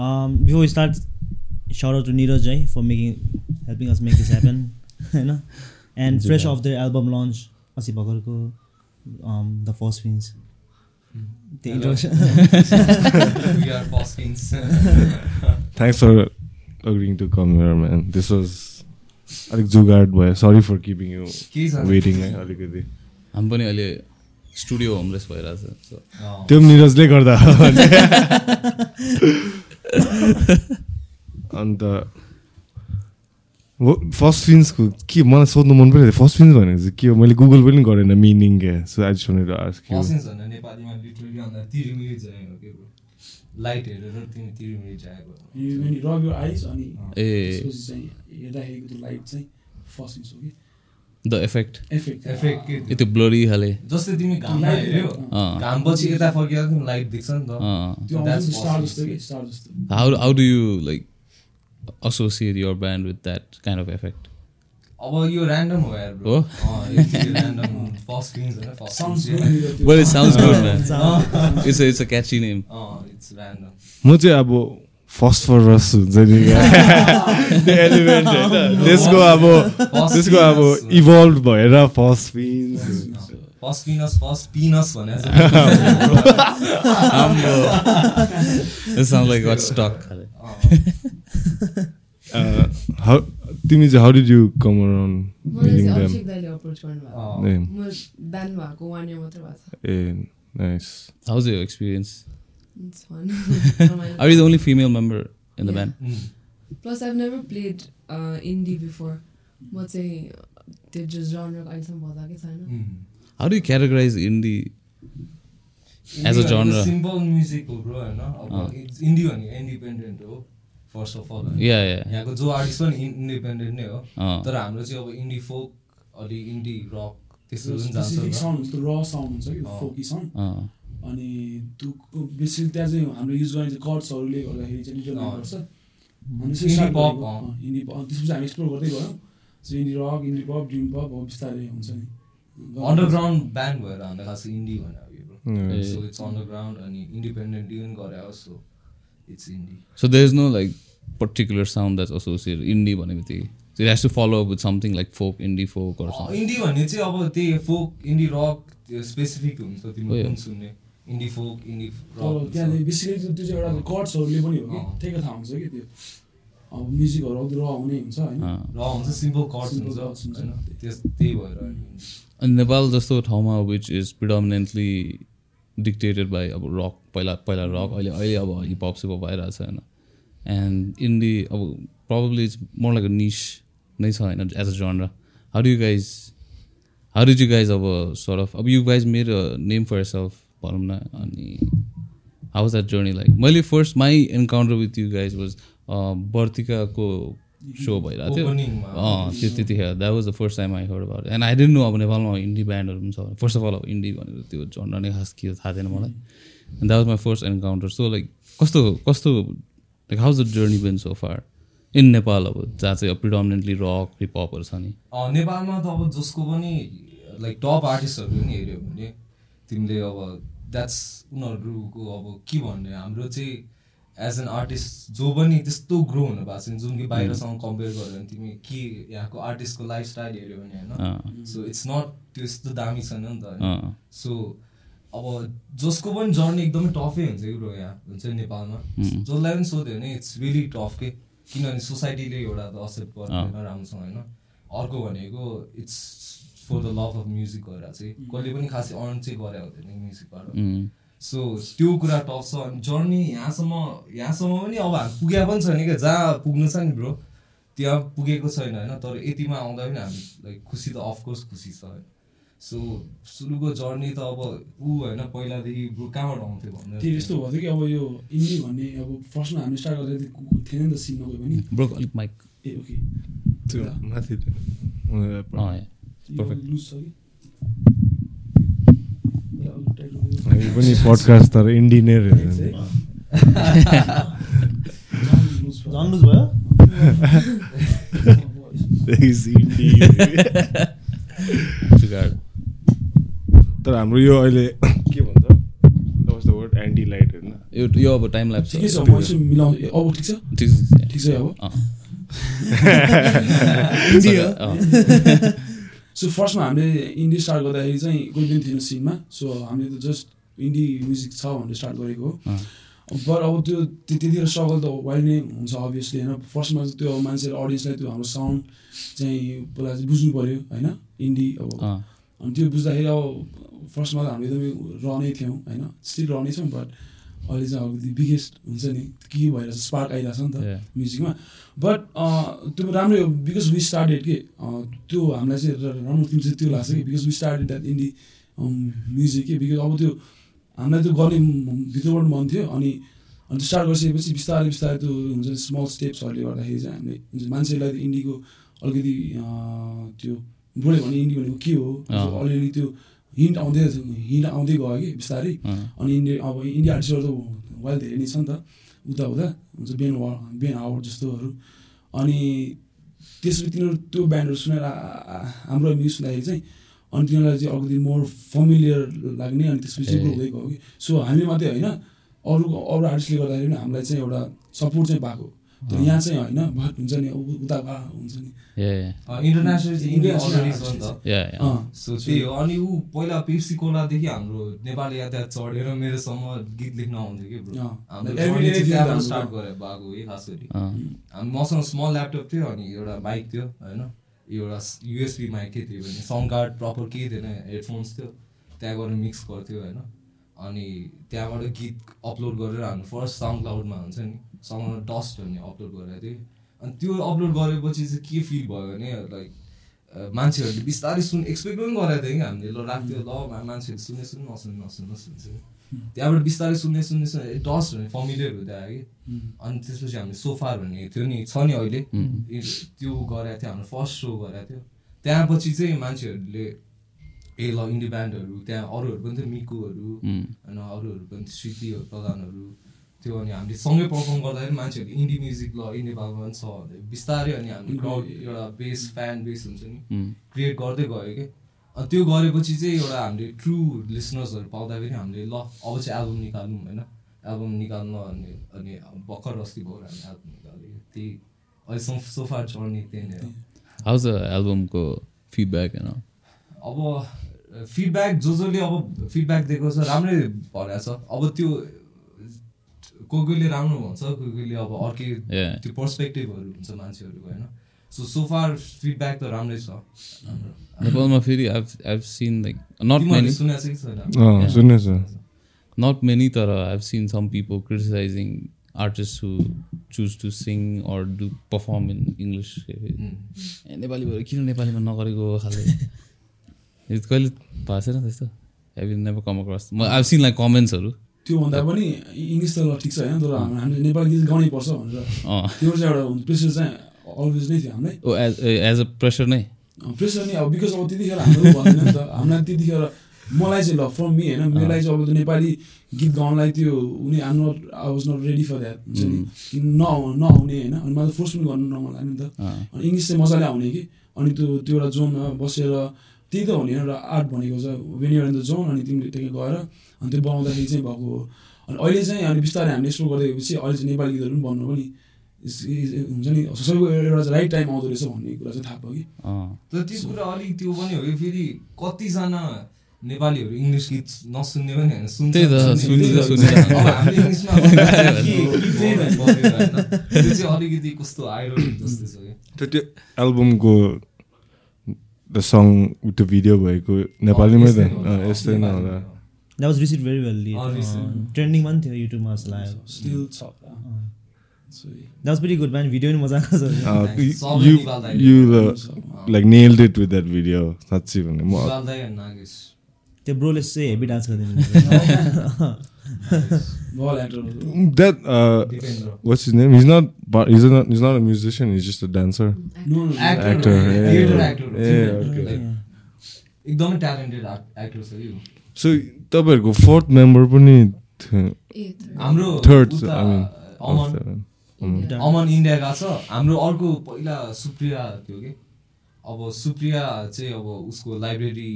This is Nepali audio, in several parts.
Um, before we start, shout out to Neeraj Jai for making helping us make this happen. होइन and fresh off their album launch अस्ति भर्खरको um, false kings. Thanks for agreeing to come here, man. This was अलिक जुगाड भयो sorry for keeping you. Waiting है अलिकति हामी पनि अहिले स्टुडियो होमलेस भइरहेछ सो अँ। त्यो पनि निरजले गर्दा हो। अन्त फर्स्ट फिन्सको के मलाई सोध्नु मन पऱ्यो फर्स्ट फिन्स भनेको चाहिँ के हो? मैले गुगल पनि गरेन मिनिङ क्या सो आज सुनेर आस्क हो। लाइट हेरेर तिमी अनि ए हेर्दाखेरि लाइट चाहिँ फर्स्ट हुन्छ कि? द इफेक्ट एफेक्ट एफेक्ट के ए त्यो ब्लरी खाले जस्तै तिमी घाममा हेऱ्यो अँ। घाम पछि यता फर्किएर तिमी लाइट देख्छ नि त। अँ। त्यो आउँछ स्टार जस्तो कि. स्टार जस्तो। How how do you like associate your band with that kind of effect? अब यो ऱ्यान्डम हो यार हो? ऱ्यान्डम फर्स्ट किङ्स होइन first sounds kings well it sounds good man. Sounds- it's a it's a catchy name. It's random म चाहिँ अब फस्फरस हुन्छ नि एलिमेन्ट होइन त्यसको अब त्यसको अब इभल्भ भएर फर्स्ट फिन्स फर्स्ट पिनस फर्स्ट पिनस भनेर चाहिँ it sounds like got stuck. खाले तिमी चाहिँ how did you come around them. A nice how's your experience? It's fun. are you the only female member in the Yeah. band Mm. Plus, I've never played uh, indie before. म चाहिँ त्यो जस जनरको अहिलेसम्म भएकै छैन Mm. how do you categorize indie As a genre. Simple music हो ब्रो होइन अब अँ। इन्डी भनेको इन्डिपेन्डेन्ट हो first of all yeah yeah यहाँको जो आर्टिस्ट पनि इन्डिपेन्डेन्ट नै हो अँ। तर हाम्रो चाहिँ अब इन्डी फोक अलि इन्डी रक त्यस्तो जान्छ नि। Sound sound. फोकी साउन्ड अनि त्यो बेसी त्यहाँ चाहिँ हाम्रो युज गर्ने कर्ड्सहरूले गर्दाखेरि चाहिँ निकै। गर्छ अनि। इन्डी पप त्यसपछि हामी एक्सप्लोर गर्दै गयौँ so indie rock indie pop dream pop अब बिस्तारै हुन्छ नि अन्डरग्राउन्ड ब्यान्ड भएर हामीलाई खास इन्डी भनेर। सो इट्स अन्डरग्राउन्ड अनि इन्डिपेन्डेन्ट पनि गरे हो so it's indie so there's no like particular sound that's associated indie भने बित्तिकै so it has to follow up with something like folk indie folk or something इन्डी भन्ने चाहिँ अब त्यही फोक इन्डी रक स्पेसिफिक हुन्छ हो तिमीले यो। कुन सुन्ने इन्डी फोक इन्डी त्यहाँ रक बेसिकली त्यो चाहिँ एउटा कर्ड्सहरूले पनि हो। कि? ठ्याक्कै थाहा हुन्छ कि त्यो? अब म्युजिकहरू आउँदै र हुने हुन्छ होइन। र हुन्छ सिम्पल कर्ड्स Simple हुन्छ त्यस त्यही भएर। अनि नेपाल जस्तो ठाउँमा which is predominantly dictated by अब रक पहिला पहिला रक अहिले अहिले अब हिपहप सिपहप आइरहेको छ होइन? एन्ड इन्डी अब probably it's more like niche नै छ होइन as a genre how do you guys how you guys अब सर अफ अब you guys made a name for self भनौँ न अनि how was that journey like मैले first my encounter with you guys was बर्तिकाको show भइरहेको थियो। त्यो त्यतिखेर। That was the first time I heard about and I didn't know अब नेपालमा इन्डी ब्यान्डहरू पनि छ फर्स्ट अफ अल अब इन्डी भनेर त्यो जनर नै खास के हो थाहा थिएन मलाई। And that was my first encounter so like कस्तो कस्तो like how's the journey been so far in Nepal अब जहाँ चाहिँ प्रिडोमिनेन्टली रक हिपहपहरू छ नि। नेपालमा त अब जसको पनि लाइक टप आर्टिस्टहरू पनि हेऱ्यो भने तिमीले अब द्याट्स उनीहरूको अब के भन्ने हाम्रो चाहिँ एज एन आर्टिस्ट जो पनि त्यस्तो ग्रो हुनु भएको छ जुन कि बाहिरसँग कम्पेयर गर्यो भने तिमी के यहाँको आर्टिस्टको लाइफस्टाइल हेऱ्यो भने होइन। सो इट्स नट त्यो यस्तो दामी छैन नि त होइन। सो अब जसको पनि जर्नी एकदमै टफै हुन्छ कि ब्रो यहाँ हुन्छ नेपालमा। Mm. जसलाई पनि सोध्यो भने इट्स रियली टफ के किनभने सोसाइटीले एउटा त एक्सेप्ट गर्दैन। राम्रोसँग होइन। अर्को भनेको it's for the love of music गरेर चाहिँ कहिले पनि खासै अर्न चाहिँ गरे हुँदैन म्युजिकबाट सो त्यो कुरा टफ छ। अनि जर्नी यहाँसम्म यहाँसम्म पनि अब हामी पुगेको पनि छैन क्या जहाँ पुग्नु छ नि ब्रो त्यहाँ पुगेको छैन होइन तर यतिमा आउँदा पनि हामी लाइक खुसी त अफकोर्स खुसी छ होइन। सो सुरुको जर्नी त अब ऊ होइन पहिलादेखि ब्रो कहाँबाट आउँथ्यो त्यही भन्दा यस्तो भएको थियो कि अब यो इन्डी भन्ने अब फर्स्टमा हामी स्टार्ट गर्दा थिएन नि त सिनमा गयो भने ब्रो अलिक माइक ए ओके। त्यो माथि हामी पनि पडकास्ट तर इन्डी नै रहेछ. तर हाम्रो यो अहिले के भन्छ? वर्ड एन्टी लाइट होइन। यो यो अब टाइम ल्याप्स ठिकै छ अब सो फर्स्टमा हामीले इन्डी स्टार्ट गर्दाखेरि चाहिँ कोही पनि थिएन सिनमा। सो हामीले त जस्ट इन्डी म्युजिक छ भनेर स्टार्ट गरेको हो। बट अब त्यो त्यो- त्यतिखेर स्ट्रगल त वाइल्ड नै हुन्छ अभियसली होइन। फर्स्टमा चाहिँ त्यो मान्छेले अडियन्सलाई त्यो हाम्रो साउन्ड चाहिँ पहिला चाहिँ बुझ्नु पऱ्यो होइन? इन्डी अब। अनि त्यो बुझ्दाखेरि अब फर्स्टमा त हामी एकदमै र नै थियौँ होइन? स्टिल र नै छौँ बट अहिले चाहिँ अब बिगेस्ट हुन्छ नि के भएर स्पार्क आइरहेको छ नि त. म्युजिकमा बट त्यो राम्रै हो बिकज वी स्टार्टेड के त्यो हामीलाई चाहिँ राम्रो थिम चाहिँ त्यो लाग्छ कि because we started that indie music के बिकज अब त्यो हामीलाई त्यो गर्ने भित्रबाट मन थियो अनि अनि त्यो स्टार्ट गरिसकेपछि बिस्तारै बिस्तारै त्यो हुन्छ स्मल स्टेप्सहरूले गर्दाखेरि चाहिँ हामीले मान्छेलाई इन्डीको अलिकति त्यो बोल्यो भने इन्डी भनेको के हो। अलिअलि त्यो हिन्ट आउँदै हिन्ट आउँदै गयो कि बिस्तारै। अनि इन्डिया अब इन्डिया आर्टिस्टहरू त वाइल धेरै नै छ नि त। उता उता हुन्छ बेन वा बेन हावर्ड जस्तोहरू अनि त्यसपछि तिनीहरू त्यो ब्यान्डहरू सुनेर हाम्रो म्युजिक सुन्दाखेरि चाहिँ अनि तिनीहरूलाई चाहिँ अलिकति मोर फमिलियर लाग्ने अनि त्यसपछि। हुँदै गयो कि। सो हामी मात्रै होइन अरू अरू आर्टिस्टले गर्दाखेरि पनि हामीलाई चाहिँ एउटा सपोर्ट चाहिँ पाएको। तर यहाँ चाहिँ होइन भट हुन्छ नि उता भा हुन्छ नि। इन्टरनेसनल अनि ऊ पहिला पेप्सी कोलादेखि हाम्रो नेपाली यातायात चढेर मेरोसम्म गीत लेख्न आउँथ्यो कि। स्टार्ट भएको हो खास गरी। हामी मसँग स्मल ल्यापटप थियो अनि एउटा माइक थियो होइन। एउटा युएसबी माइक के थियो भने साउन्ड कार्ड प्रपर केही थिएन हेडफोन्स थियो। त्यहाँ गएर मिक्स गर्थ्यो होइन। अनि त्यहाँबाट गीत अपलोड गरेर हाम्रो फर्स्ट साउन्ड क्लाउडमा हुन्छ नि। साउन्ड डस्ट भन्ने अपलोड गरेको थियो अनि त्यो अपलोड गरेपछि चाहिँ के फिल भयो भने लाइक मान्छेहरूले बिस्तारै सुन एक्सपेक्ट पनि गरेको थियो कि हामीले। ल राख्थ्यो ल मान्छेहरू सुन्ने सुन्नु नसुन्ने नसुन्नु सुन्छ त्यहाँबाट बिस्तारै सुन्ने सुन्ने सुन्ने डस्ट भन्ने फमिलियर हुँदै आयो कि। अनि त्यसपछि हामीले सोफार भन्ने थियो नि छ नि अहिले। त्यो गरेको थियो हाम्रो फर्स्ट सो गरेको थियो। त्यहाँ पछि चाहिँ मान्छेहरूले ए ल इन्डी ब्यान्डहरू त्यहाँ अरूहरू पनि थियो मिकुहरू. होइन अरूहरू पनि थियो श्रुतिहरू प्रधानहरू। त्यो अनि हामीले सँगै पर्फर्म गर्दाखेरि मान्छेहरूले इन्डी म्युजिक ल इन्डी नेपालमा पनि छ भन्दै बिस्तारै अनि हामीले क्राउड एउटा बेस फ्यान बेस हुन्छ नि. क्रिएट गर्दै गयो कि? अनि त्यो गरेपछि चाहिँ एउटा हामीले ट्रु लिसनर्सहरू पाउँदाखेरि हामीले ल अब चाहिँ एल्बम निकाल्नु होइन एल्बम निकाल्नु अनि अनि भर्खर अस्ति भयो हामी एल्बम निकाल्यो त्यही अहिलेसम्म सोफा चढ्ने त्यही नै हो। Albumको feedback होइन अब फिडब्याक जो जसले अब फिडब्याक दिएको छ राम्रै भनेको छ। अब त्यो कोही कोहीले राम्रो भन्छ कोही कोहीले अब अर्कै. त्यो पर्सपेक्टिभहरू हुन्छ मान्छेहरूको होइन? सो सोफार फिडब्याक त राम्रै छ। नेपालमा फेरि I've I've seen like not many सुनेको छ। Not many तर I've seen some people criticizing artists who choose to sing or do perform in English. उम्. ए नेपाली भएर किन नेपालीमा नगरेको खाले यो कहिले भएको छैन त्यस्तो? हेभ नेभर कम अक्रस म आइभ सिन लाइक कमेन्ट्सहरू त्यो भन्दा पनि इङ्ग्लिस त ल ठिक छ होइन तर हामीले नेपाली गीत गाउनै पर्छ भनेर। त्यो चाहिँ एउटा प्रेसर चाहिँ अलवेज नै थियो हामीलाई। एज अ प्रेसर नै? प्रेसर नै। अब बिकज अब त्यतिखेर हाम्रो भन्दैन नि त। हामीलाई त्यतिखेर मलाई चाहिँ ल फ्रम मी होइन मलाई चाहिँ अब त्यो नेपाली गीत गाउनलाई त्यो उनी I'm not I was not ready for that हुन्छ नि। नआउने होइन। अनि मलाई फोर्स पनि गर्नु नमन लाग्यो नि त। अनि इङ्ग्लिस चाहिँ मजाले आउने कि। अनि त्यो त्यो एउटा जोनमा बसेर त्यही त हो नि एउटा आर्ट भनेको चाहिँ वेन इन द जोन अनि तिमीले त्यहाँ गएर अनि त्यो बनाउँदाखेरि चाहिँ भएको हो। अनि अहिले चाहिँ अनि बिस्तारै हामीले एक्सप्लोर गर्दै गएपछि अहिले चाहिँ नेपाली गीतहरू पनि बन्नु पनि हुन्छ नि। सबैको एउटा राइट टाइम आउँदो रहेछ भन्ने कुरा चाहिँ थाहा भयो कि। तर त्यो कुरा अलिक त्यो पनि हो कि फेरि कतिजना नेपालीहरू इङ्ग्लिस गीत नसुन्ने पनि होइन सुन्छ। त्यो चाहिँ अलिकति कस्तो आइरोनिक जस्तो छ कि। त्यो त्यो एल्बमको the song with the video भएको नेपालीमै त यस्तै होला। अँ, यस्तै नै होला that was receive very well. ट्रेन्डिङमा पनि थियो युट्युबमा जस्तो लाग्यो स्टिल छ So, that was very good man video पनि मजाको छ you like nailed it with that video साँच्ची भने म त्यो ब्रोले चाहिँ हेभी डान्स गरिदिनु बल एक्टरहरू that Dipendra what's his name he's not he's not he's not a musician he's just a dancer no no Actor, Actor, yeah, theater yeah. actor. हो, Yeah, okay. like, एकदमै ट्यालेन्टेड एक्टर छ यो। सो तपाईँहरूको फोर्थ मेम्बर पनि. हाम्रो Third, उता I mean, Aman India. Aman India गएको छ। हाम्रो अर्को पहिला सुप्रिया थियो कि। अब सुप्रिया चाहिँ अब उसको लाइब्रेरी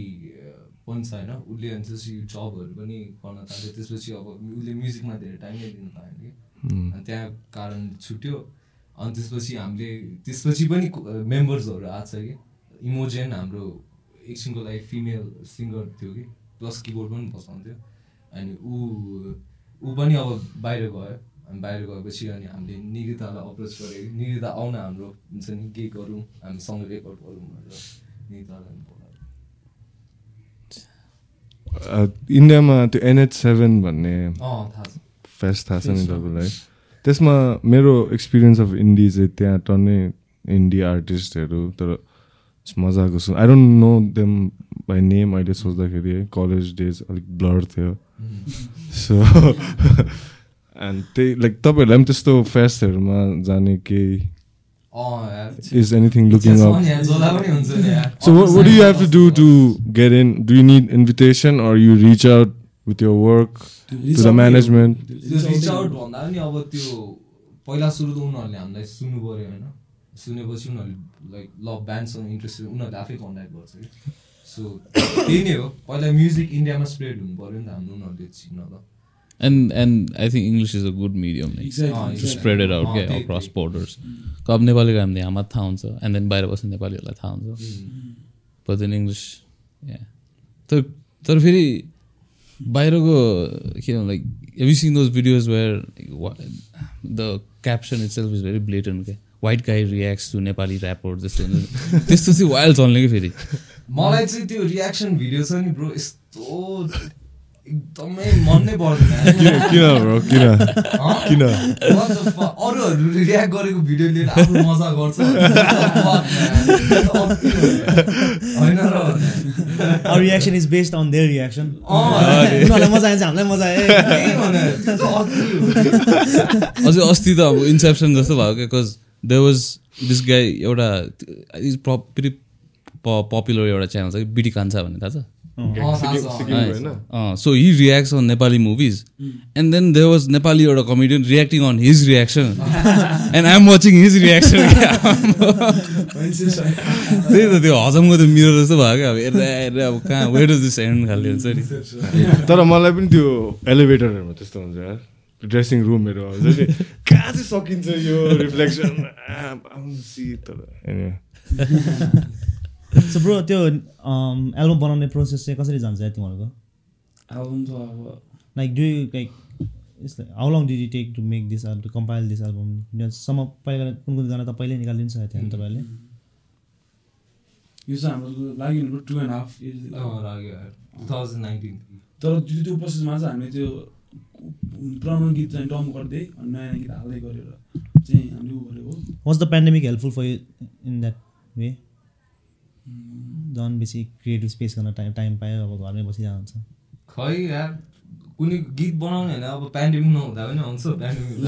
पनि छ होइन। उसले अनि त्यसपछि जबहरू पनि गर्न थाल्यो। त्यसपछि अब उसले म्युजिकमा धेरै टाइमै दिनु पाएन कि। अनि त्यहाँ कारण छुट्यो। अनि त्यसपछि हामीले त्यसपछि पनि मेम्बर्सहरू आएको छ कि। इमोजेन हाम्रो एकछिनको लागि फिमेल सिङ्गर थियो कि। प्लस किबोर्ड पनि बसाउँथ्यो अनि ऊ ऊ पनि अब बाहिर गयो। अनि बाहिर गएपछि अनि हामीले निरितालाई अप्रोच गरेको निरिता आउन हाम्रो हुन्छ नि के गरौँ। हामी सँगै रेकर्ड गरौँ भनेर निरितालाई बोलायो इन्डियामा त्यो एनएच सेभेन भन्ने फेस्ट थाहा छ। नि तपाईँलाई। त्यसमा मेरो एक्सपिरियन्स अफ इन्डी चाहिँ त्यहाँ टन्नै इन्डी आर्टिस्टहरू तर मजाको छु I don't know them by name अहिले सोच्दाखेरि है कलेज डेज अलिक ब्लर थियो। सो एन्ड त्यही लाइक तपाईँहरूलाई पनि त्यस्तो फेस्टहरूमा जाने केही जसलाई पनि हुन्छ नि यार So what, what do you have to do to get in? Do you need invitation or you reach out with your work to the management? Reach out भन्दा पनि अब त्यो पहिला सुरु त उनीहरूले हामीलाई सुन्नु पऱ्यो होइन? सुनेपछि उनीहरूले लाइक ल ब्यान्डसँग इन्ट्रेस्टेड उनीहरूले आफै कन्ट्याक्ट गर्छ कि? सो त्यही नै हो। पहिला म्युजिक इन्डियामा स्प्रेड हुनु पऱ्यो नि त हाम्रो उनीहरूले चिन्न त And and I think English is a good medium like, Exactly. to spread it out अँ, क्या त्यही। borders. अब नेपालीको हामीले यहाँमा थाहा हुन्छ एन्ड देन बाहिर बस्ने नेपालीहरूलाई थाहा हुन्छ बट देन इङ्ग्लिस तर तर फेरि बाहिरको के भन्छ like heavy seen those videos where the caption itself is very blatant क्या वाइट गाई रियाक्स टु नेपाली ऱ्यापर जस्तो हुन्छ। त्यस्तो चाहिँ वाइल्ड चल्ने कि फेरि मलाई चाहिँ त्यो रियाक्सन भिडियो छ नि ब्रो यस्तो एकदमै मन नै पर्दैन। किन किन bro? किन हँ? किन? अरूहरू रियाक्ट गरेको भिडियो लिएर आफ्नो मजा गर्छ? होइन र Our reaction is based on their reaction. अँ, उनीहरूलाई मजा आएछ हामीलाई मजा आयो। अझै अस्ति त अब इन्सेप्सन जस्तो भयो क्या because they was this guy एउटा इज फेरि पपुलर एउटा च्यानल छ कि बिडी कान्छा भन्ने थाहा छ so he reacts on Nepali movies and then they was Nepali एउटा comedian reacting on his reaction and I am watching his reaction त्यही त त्यो हजमको त्यो मिरर जस्तो भयो क्या अब हेर्दा हेर्दा अब कहाँ वेयर डज दिस एन्ड खाले हुन्छ नि? तर मलाई पनि त्यो एलिभेटरहरूमा त्यस्तो हुन्छ यार। ड्रेसिङ रुमहरू हुन्छ नि। कहाँ चाहिँ सकिन्छ यो रिफ्लेक्सन तर. सो ब्रो त्यो एल्बम बनाउने प्रोसेस चाहिँ कसरी जान्छ तिमीहरूको? एल्बम त अब like do like how long did you take to make this to compile this album सम्म पहिला कुन कुन गाना त पहिल्यै निकालिदिनु छ थियो तपाईँहरूले? यो चाहिँ हाम्रो लागि टु एन्ड हाफ लाग्यो यार 2019 तर त्यो त्यो प्रोसेसमा चाहिँ हामीले त्यो पुरानो गीत चाहिँ डम गर्दै अनि नयाँ नयाँ गीत हाल्दै गरेर चाहिँ हामीले उ गरेको was the pandemic helpful for you in that way झन् बेसी क्रिएटिभ स्पेस गर्न टाइम टाइम पायो अब घरमै बसिरहेको हुन्छ खै यार कुनै गीत बनाउने होइन अब पेन्डेमिक नहुँदा पनि आउँछ पेन्डेमिक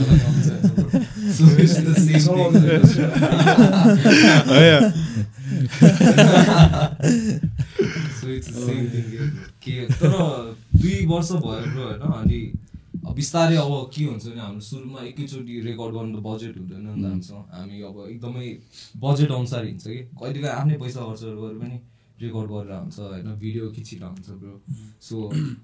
तर दुई वर्ष भयो ब्रो होइन अनि बिस्तारै अब के हुन्छ भने हाम्रो सुरुमा एकैचोटि रेकर्ड गर्नु त बजेट हुँदैन नि त हामीसँग हामी अब एकदमै बजेट अनुसार हिँड्छ कि। कहिलेकाहीँ आफ्नै पैसा खर्चहरू गरेर पनि रेकर्ड गरेर हुन्छ होइन भिडियो खिचिरहेको हुन्छ ब्रो सो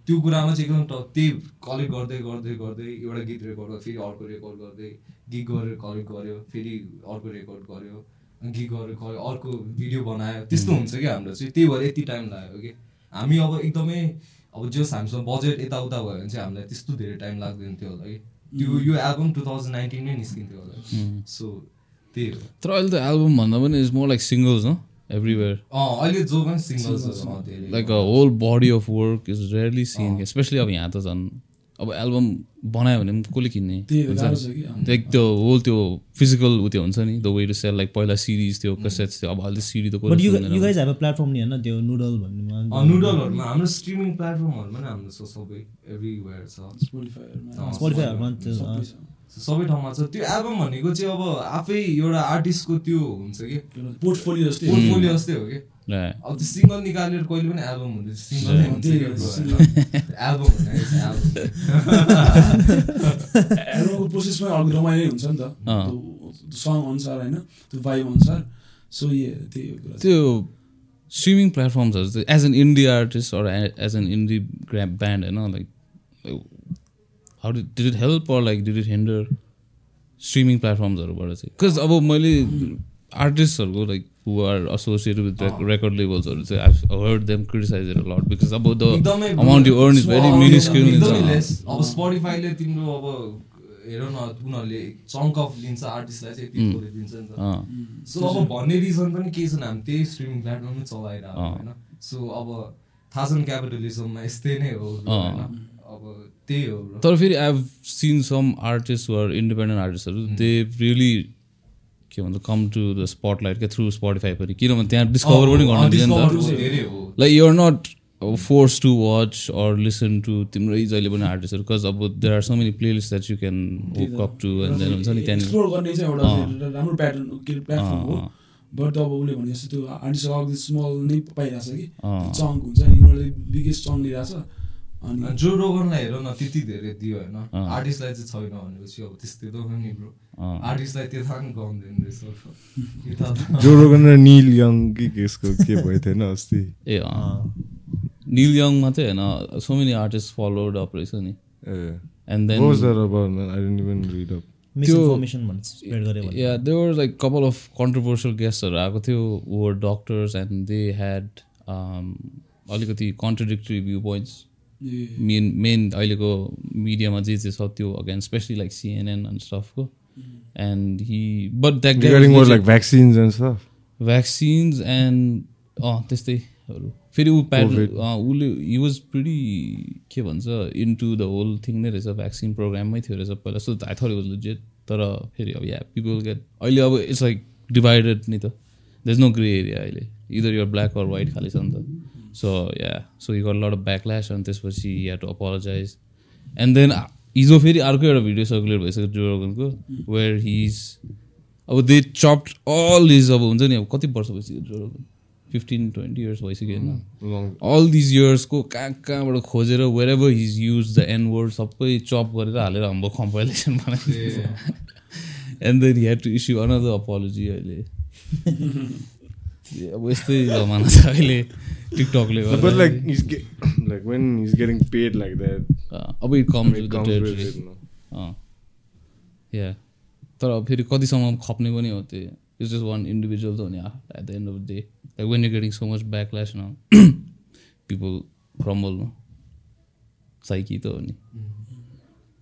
त्यो कुरामा चाहिँ एकदम त्यही कलेक्ट गर्दै गर्दै गर्दै एउटा गीत रेकर्ड गर्यो फेरि अर्को रेकर्ड गर्दै गीत गरेर कलेक्ट गर्यो फेरि अर्को रेकर्ड गर्यो गीत गरेर अर्को भिडियो बनायो त्यस्तो हुन्छ कि हाम्रो चाहिँ। त्यही भएर यति टाइम लाग्यो कि हामी अब एकदमै अब जस हामीसँग बजेट यताउता भयो भने चाहिँ हामीलाई त्यस्तो धेरै टाइम लाग्दैन थियो होला कि त्यो यो एल्बम टु थाउजन्ड नाइन्टिन नै निस्किन्थ्यो होला। सो त्यही हो। तर अहिले त एल्बम भन्दा पनि इज मोर लाइक सिङ्गल्स न एभ्रिवेयर अँ अहिले जो पनि सिङ्गल्सहरू धेरै। Like a whole body of work is rarely seen specially अब यहाँ त झन्। अब एल्बम बनायो भने पनि कसले किन्ने? नि? लाइक त्यो होल त्यो फिजिकल उ त्यो हुन्छ नि। The way to sell like पहिला सिरिज थियो कसेट्स थियो अब अहिले सिडी त बट यु कसले you guys have a platform नि होइन? त्यो नुडल भन्नेमा अँ, नुडलहरूमा हाम्रो स्ट्रिमिङ प्लेटफर्महरूमा पनि हाम्रो छ सबै एभ्रिवेयर छ। Spotify-हरूमा। सबै ठाउँमा छ। त्यो एल्बम भनेको चाहिँ अब आफै एउटा आर्टिस्टको त्यो हुन्छ कि? पोर्टफोलियो जस्तै पोर्टफोलियो जस्तै हो कि. अब त्यो सिङ्गल निकालेर कहिले पनि एल्बम हुँदैन। सिङ्गल? एल्बम एल्बमको प्रोसेसमै अलिक रमाइलो हुन्छ नि त। सङ अनुसार होइन त्यो भाइब अनुसार। सो ये त्यही हो कुरा। त्यो स्ट्रिमिङ प्लेटफर्म्सहरू चाहिँ as an indie artist or as an indie group band होइन like how did it help or like did it hinder streaming प्लेटफर्म्सहरूबाट चाहिँ? बिकज अब मैले आर्टिस्टहरूको like who are associated with record लेभल्सहरू चाहिँ I heard them criticise it lot because अब the amount you earn is very small, minuscule. अब स्पोटिफाईले तिम्रो अब हेर न उनीहरूले चङ्क अफ लिन्छ आर्टिस्टलाई चाहिँ यति दिन्छ नि त। सो अब भन्ने रिजन पनि के छ हामी त्यही स्ट्रिमिङ प्लेटफर्ममै चलाइरहेको अँ। होइन? सो अब थाहा छ क्यापिटलिजममा यस्तै नै हो। होइन? त्यही हो. तर फेरि I have seen some artist were independent आर्टिस्टहरू they really के भन्छ कम टु द स्पटलाइट क्या थ्रु स्पोटिफाई पनि। किनभने त्यहाँ डिस्कभर पनि गर्न like you're not force to watch or listen to तिम्रै जहिले पनि आर्टिस्टहरू बिकज अब there are so many playlist that you can hook up to and then हुन्छ नि त्यहाँनिर। के बट अब उसले भने जस्तो त्यो आर्टिस्ट स्मल नै पाइरहेछ कि। अँ। चङ्क हुन्छ नि उनीहरूले बिगेस्ट चङ्क लिइरहेछ। अनि अनि जो रोगनलाई हेर न त्यति धेरै दियो होइन। आर्टिस्टलाई चाहिँ छैन भनेपछि अब त्यस्तै त हो नि ब्रो। आर्टिस्टलाई त्यो थाहा नि गाउँदैन रहेछ। जो रोगन र निल यङ कि केसको के भएको थिएन अस्ति? ए अँ। निल यङ मात्रै होइन so many artist followed up रहेछ नि। ए। And What was then that about, man? I didn't even read up. Misinformation भन्छ स्प्रेड गऱ्यो भने या they were like couple of controversial गेस्टहरू आएको थियो were doctors and they had अलिकति contradictory view points main main अहिलेको मिडियामा जे जे छ त्यो again specially like CNN and स्टफको and he but that like vaccines and stuff? Vaccines and अँ त्यस्तैहरू। फेरि ऊ प्याड COVID. उसले हि वाज प्रिटी के भन्छ इन्टु द होल थिङ नै रहेछ भ्याक्सिन प्रोग्राममै थियो रहेछ पहिला। So I thought was legit तर फेरि अब या पिपल गेट अहिले अब इट्स लाइक डिभाइडेड नि त। दस नो ग्रे एरिया अहिले। Either you're black or white खालि छ नि त। So yeah so you got lot of backlash अनि त्यसपछि yeah to apologise and then हिजो फेरि अर्को एउटा भिडियो सर्कुलेट भइसक्यो जोरोगनको वेयर हिज अब दे चप्ड अल इज अब हुन्छ नि अब कति वर्ष भइसक्यो जोरोगन फिफ्टिन ट्वेन्टी इयर्स भइसक्यो होइन. अल दिज इयर्सको कहाँ कहाँबाट खोजेर wherever he's use the N word सबै चप गरेर हालेर हाम्रो कम्पाइलेसन बनाइदिन्छ and then had to issue another apology अहिले। अब यस्तै जमाना छ अहिले टिकटकले But गर्दा like he's get, like when he's getting paid like that, अँ, अब इट कम्स? या तर अब फेरि कतिसम्म खप्ने पनि हो त्यो। इट्स जस्ट वान इन्डिभिजुअल त हो नि at the end of the day like when you getting so much backlash न पिपल क्रम्बल न साइकी त हो नि।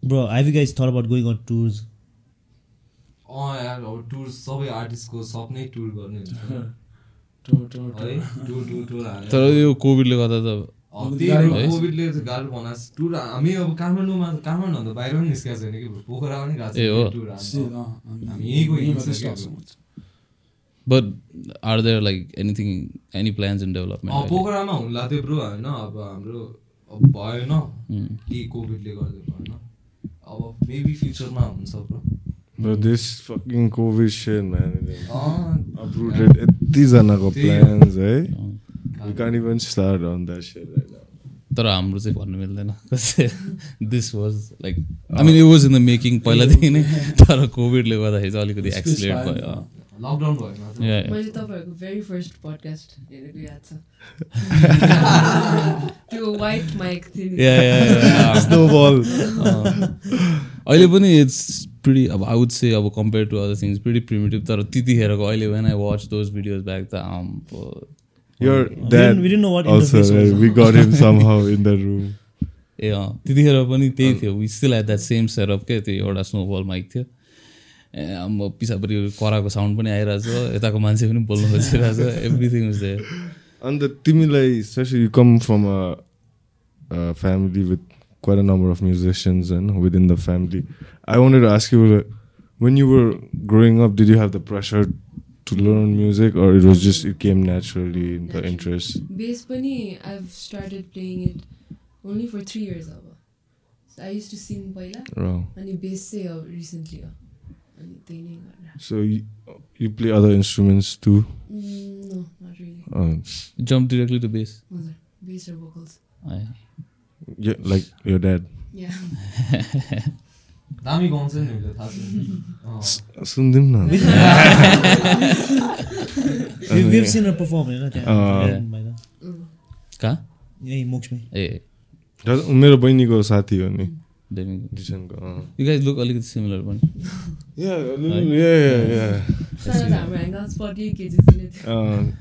Bro have you guys thought about going on tours अँ यार अब टुर सबै आर्टिस्टको सपनै टुर गर्ने तर यो कोभिडले गर्दा त? कोभिडले गाह्रो बनाएको। टुर हामी अब काठमाडौँमा काठमाडौँ बाहिर पनि निस्केको छैन कि। पोखरा पनि गएको। But are there like anything any plans in development पोखरामा हुनु लाग्थ्यो ब्रो होइन अब हाम्रो अब भएन यही कोभिडले गर्दा भएन अब मेबी फ्युचरमा हुन्छ bro But this fucking COVID shit, man. it अँ, Uprooted यतिजनाको त्यही हो। plans, है? We can't even start on that shit right now. तर हाम्रो चाहिँ भन्नु मिल्दैन this was like I mean it was in the making पहिलादेखि नै तर कोभिडले गर्दाखेरि चाहिँ अलिकति एक्सिलेट पायो, भयो। लकडाउन भयो. मैले तपाईँहरूको भेरी फर्स्ट पडकास्ट हेरेको याद छ त्यो वाइट माइक थियो. अहिले पनि इट्स प्रिटी अब आई वुड से अब compare to other things pretty primitive तर त्यतिखेरको अहिले when I watch those videos back त आम Your dad we didn't know what also, right? we got him somehow in the room. ए अँ त्यतिखेर पनि त्यही थियो. We still at that same setup के त्यो एउटा स्नोबल माइक थियो. अब पिसापट्टि कराको साउन्ड पनि आइरहेछ यताको मान्छे पनि बोल्नु खोजिरहेछ एभ्रिथिङ इज देयर अन्त तिमीलाई specially come from a family with Kwar number of musicians होइन with in the family I wanted ask you when you were growing up did you have the pressure to learn music or it was just it came naturally in the interest base पनि I started playing it only for 3 years अब। आई युज टु सिङ पहिला अनि बेस चाहिँ रिसेन्टली हो। अनि त्यही नै गरेर so you, you play other instruments too? No not really uh, jump directly to bass bass र vocals yeah, like your dad. या दामी गाउँछ नि थाहा छ। सुनिदिउँ न We- we've seen her perform होइन। त्यहाँ कहाँ यही मोक्समै ए मेरो बहिनीको साथी हो नि यु गाइज लुक अलिकति सिमिलर पनि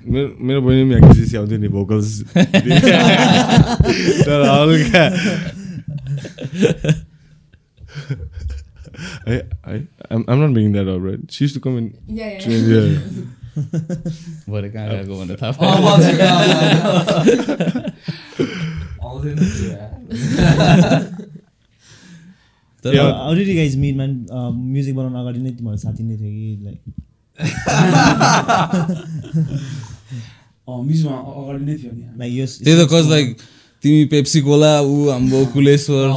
मेरो मेरो बहिनी पनि एक्जिसी आउँथ्यो नि भोकल्स तर हल्का है है I'm, I'm not bringing that up, right? She used to come and yeah yeah train here. भरे कहाँ गएको भनेर थाहा पाएँ बजेको, आउँदैन थियो यार। तर meet, man? Uh, म्युजिक बनाउनु अगाडि नै तिमीहरू साथी नै थियो कि लाइक त्यही त कज लाइक तिमी पेप्सी कोला ऊ हाम्रो कुलेश्वर।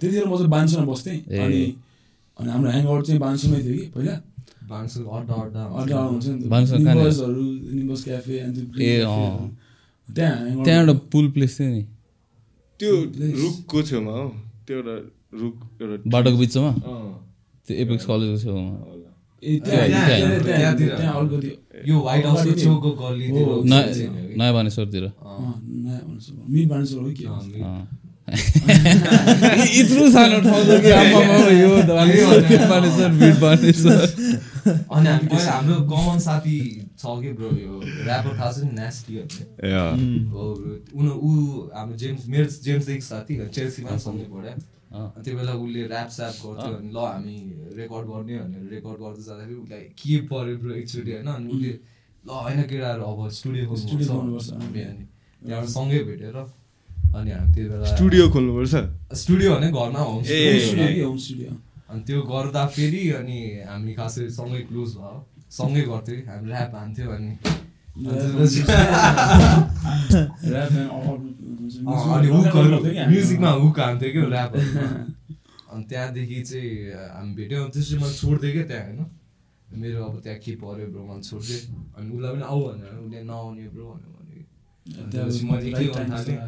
त्यतिखेर म चाहिँ बान्सुमा बस्थेँ। अनि अनि हाम्रो ह्याङआउट चाहिँ बान्सुमै थियो कि पहिला। त्यहाँ एउटा पुल प्लेस थियो नि। त्यो रुखको छेउमा हो। त्यो एउटा रुख एउटा बाटोको बिचमा? अँ। त्यो एपेक्स कलेजको छेउमा नयाँ बानेश्वरतिर। यत्रो सानो ठाउँ छ कि यो? बानेश्वर, भिड बानेश्वर। अनि हाम्रो कमन साथी छ कि ब्रो यो ऱ्यापर थाहा छ नि नेस्टी भन्ने. हो। उनी ऊ हाम्रो जेम्स मेरो जेम्सदेखि साथी चेल्सीमा सँगै पढ्यो। अनि त्यो बेला उसले ऱ्याप स्याप गर्थ्यो अनि ल हामी रेकर्ड गर्ने भनेर रेकर्ड गर्दै जाँदाखेरि उसलाई के पऱ्यो ब्रो एकचोटि होइन? अनि उसले ल होइन केटाहरू अब स्टुडियो स्टुडियो खोल्नुपर्छ। हामी अनि त्यहाँबाट सँगै भेटेर अनि हामी त्यो बेला स्टुडियो खोल्नुपर्छ? स्टुडियो भने घरमा होम स्टुडियो होम स्टुडियो अनि त्यो गर्दा फेरि अनि हामी खासै सँगै क्लोज भयो। सँगै गर्थ्यौँ हामी ऱ्याप हान्थ्यो अनि ऱ्याप अनि म्युजिकमा हुकहरू कि। म्युजिकमा हुक हान्थ्यो क्या ऱ्यापहरू अनि त्यहाँदेखि चाहिँ हामी भेट्यौँ। अनि त्यसपछि मैले छोडिदिएँ क्या त्यहाँ होइन? मेरो अब त्यहाँ के पऱ्यो ब्रो मैले छोडिदिएँ अनि उसलाई पनि आऊ भनेर उसले नआउने ब्रो भनेर भन्यो त्यसपछि मैले के गर्नु थालेँ।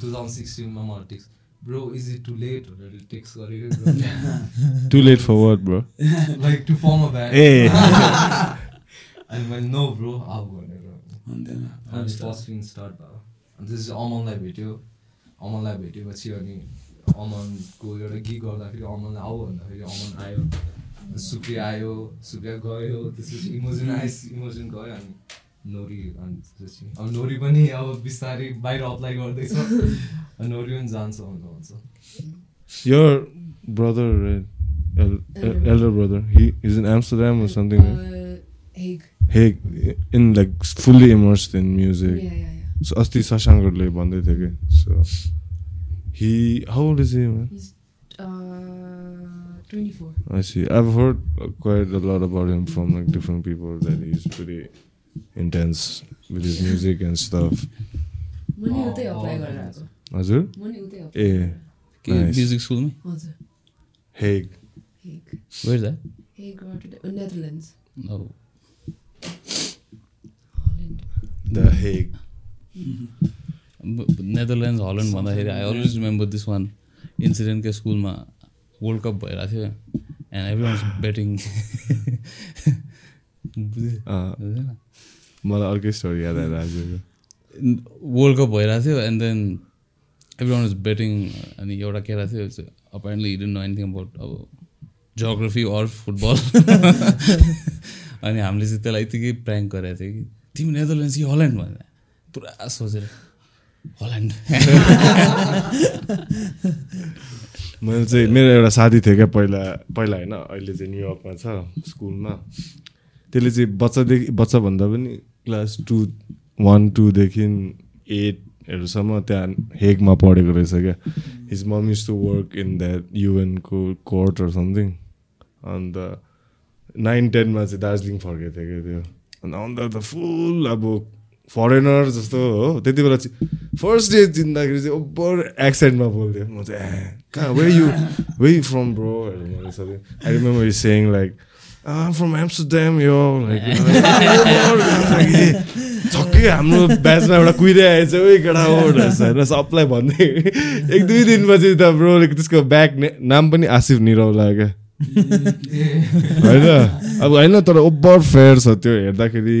टु थाउजन्ड सिक्सटिनमा मलाई text bro is it too late भनेर टेक्स्ट गरेको too late for what bro like to form a band ए अनि मैले नो ब्रो आऊ भनेर अनि त्यहाँ अनि फर्स्ट स्टार्ट भयो अनि त्यसपछि अमनलाई भेट्यो अमनलाई भेटेपछि अनि अमनको एउटा गीत गर्दाखेरि अमनलाई आऊ भन्दाखेरि अमन आयो सुप्रिया आयो सुप्रिया गयो त्यसपछि इमोजन आइस इमोजन गयो अनि नोरी अनि त्यसपछि अब नोरी पनि अब बिस्तारै बाहिर अप्लाई गर्दैछ अनि नोरी पनि जान्छ भनेर भन्छ Your brother, right? El- el- elder brother, he is in Amsterdam or something. Right? Uh, Hague. Hey, in like fully immersed in music. Yeah, yeah, yeah. So अस्ति शशाङ्कले भन्दै थियो कि so he how old is he man? He's uh, 24. I see. I've heard uh, quite a lot about him from like different people that he's pretty intense with his music and stuff. म नि उतै अप्लाई गरेर आएको हजुर? ए के. म्युजिक स्कुलमै? हजुर। Hague. Hague. Where that Hague Netherlands. Oh. Holland the Hague. Netherlands Holland भन्दाखेरि I always remember this one incident के स्कुलमा वर्ल्ड कप भइरहेको थियो एन्ड एभ्री वान्स बेटिङ बुझेन? मलाई अर्कै स्टोरी याद आएर आजको वर्ल्ड कप भइरहेको थियो and then everyone was betting अनि एउटा केटा थियो apparently he didn't know anything about अब जियोग्राफी अर फुटबल अनि हामीले चाहिँ त्यसलाई यतिकै प्र्याङ्क गरेको थियो कि तिमी नेदरल्यान्ड्स कि हल्यान्ड भनेर। पुरा सोचेर हल्यान्ड मैले चाहिँ मेरो एउटा साथी थियो क्या पहिला पहिला होइन अहिले चाहिँ न्युयोर्कमा छ स्कुलमा। त्यसले चाहिँ बच्चादेखि बच्चा भन्दा पनि क्लास टू वान टूदेखि एटहरूसम्म त्यहाँ हेगमा पढेको रहेछ क्या his mom is to work in that युएनको court or something अन्त नाइन टेनमा चाहिँ दार्जिलिङ फर्केको थियो क्या त्यो अन्त आउँदा त फुल अब फरेनर जस्तो हो त्यति बेला चाहिँ फर्स्ट डे चिन्दाखेरि चाहिँ ओभर एक्सेन्टमा बोल्थ्यो म चाहिँ कहाँ वे यु वे फ्रम ब्रोहरू मैले सोधेँ I remember is saying like from Amsterdam यो लाइक छक्कै हाम्रो ब्याचमा एउटा कुहिरे आएछ केटा हो होइन सबलाई भन्दै एक दुई दिनपछि त ब्रोले त्यसको ब्याक नाम पनि आसिफ निरौला क्या होइन? अब होइन तर ओभर फेयर छ त्यो हेर्दाखेरि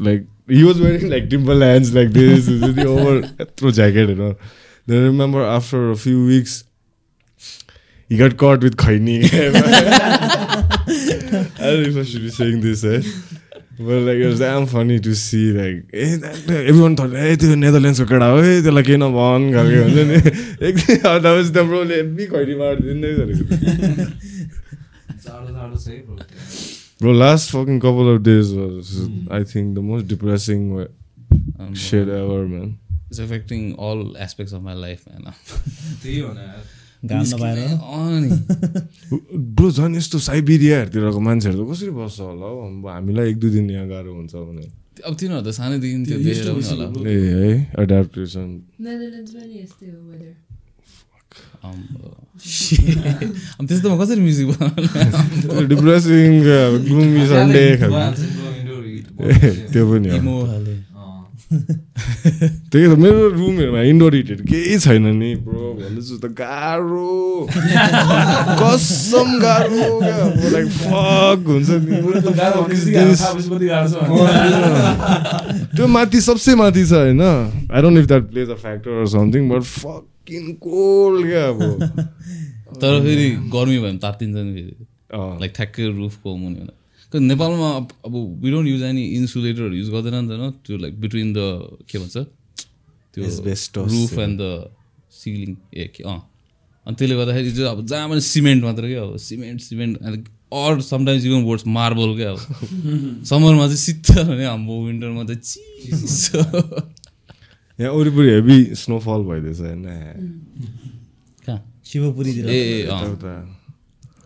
like he was wearing like टिम्पल hands like this over यत्रो ज्याकेटहरू remember after a few weeks he got caught with khaini this, eh? But like it was damn funny to see like eh, that- everyone thought ए त्यो नेदरल्यान्ड्सको केटा हो है त्यसलाई केही नभन खालको हुन्छ नि एकदम that was the ब्रोले हेब्बी खैनी मारिदिँदै गरेको जाडो जाडो छ है bro त्यहाँ। Bro, last fucking couple of days was, I think, the most depressing wa- Um, shit ever, man. It's affecting all aspects of my life, man. त्यही हो ब्रो झन् यस्तो साइबेरियाहरूतिरको मान्छेहरू त कसरी बस्छ होला हौ? हामीलाई एक दुई दिन यहाँ गाह्रो हुन्छ भने। अब तिनीहरू त सानैदेखि त्यो होला। ए है एडाप्टेसन कसरी म्युजिक बनाउनु? Depressing gloomy Sunday. त्यो पनि। त्यही त मेरो रुमहरूमा इन्डोर हिटहरू केही छैन नि ब्रो भन्दैछु त गाह्रो कसम गाह्रो लाइक फक हुन्छ नि। त्यो माथि सबसे माथि छ होइन I don't if that plays a factor something but fucking cold क्या अब तर फेरि गर्मी भयो भने तात्तिन्छ नि फेरि। लाइक ठ्याक्कै रुफको मुनि नेपालमा अब- वी डोन्ट युज एनी इन्सुलेटरहरू युज गर्दैन नि त होइन त्यो लाइक बिट्विन द के भन्छ? त्यो रुफ एन्ड द सिलिङ ए के अँ। अनि त्यसले गर्दाखेरि चाहिँ अब जहाँ पनि सिमेन्ट मात्र क्या अब cement cement or sometimes even words marble क्या अब। समरमा चाहिँ शीतल भने हाम्रो विन्टरमा चाहिँ चिसो। यहाँ वरिपरि हेभी स्नोफल भइदिएछ होइन? कहाँ? शिवपुरीतिर। ए।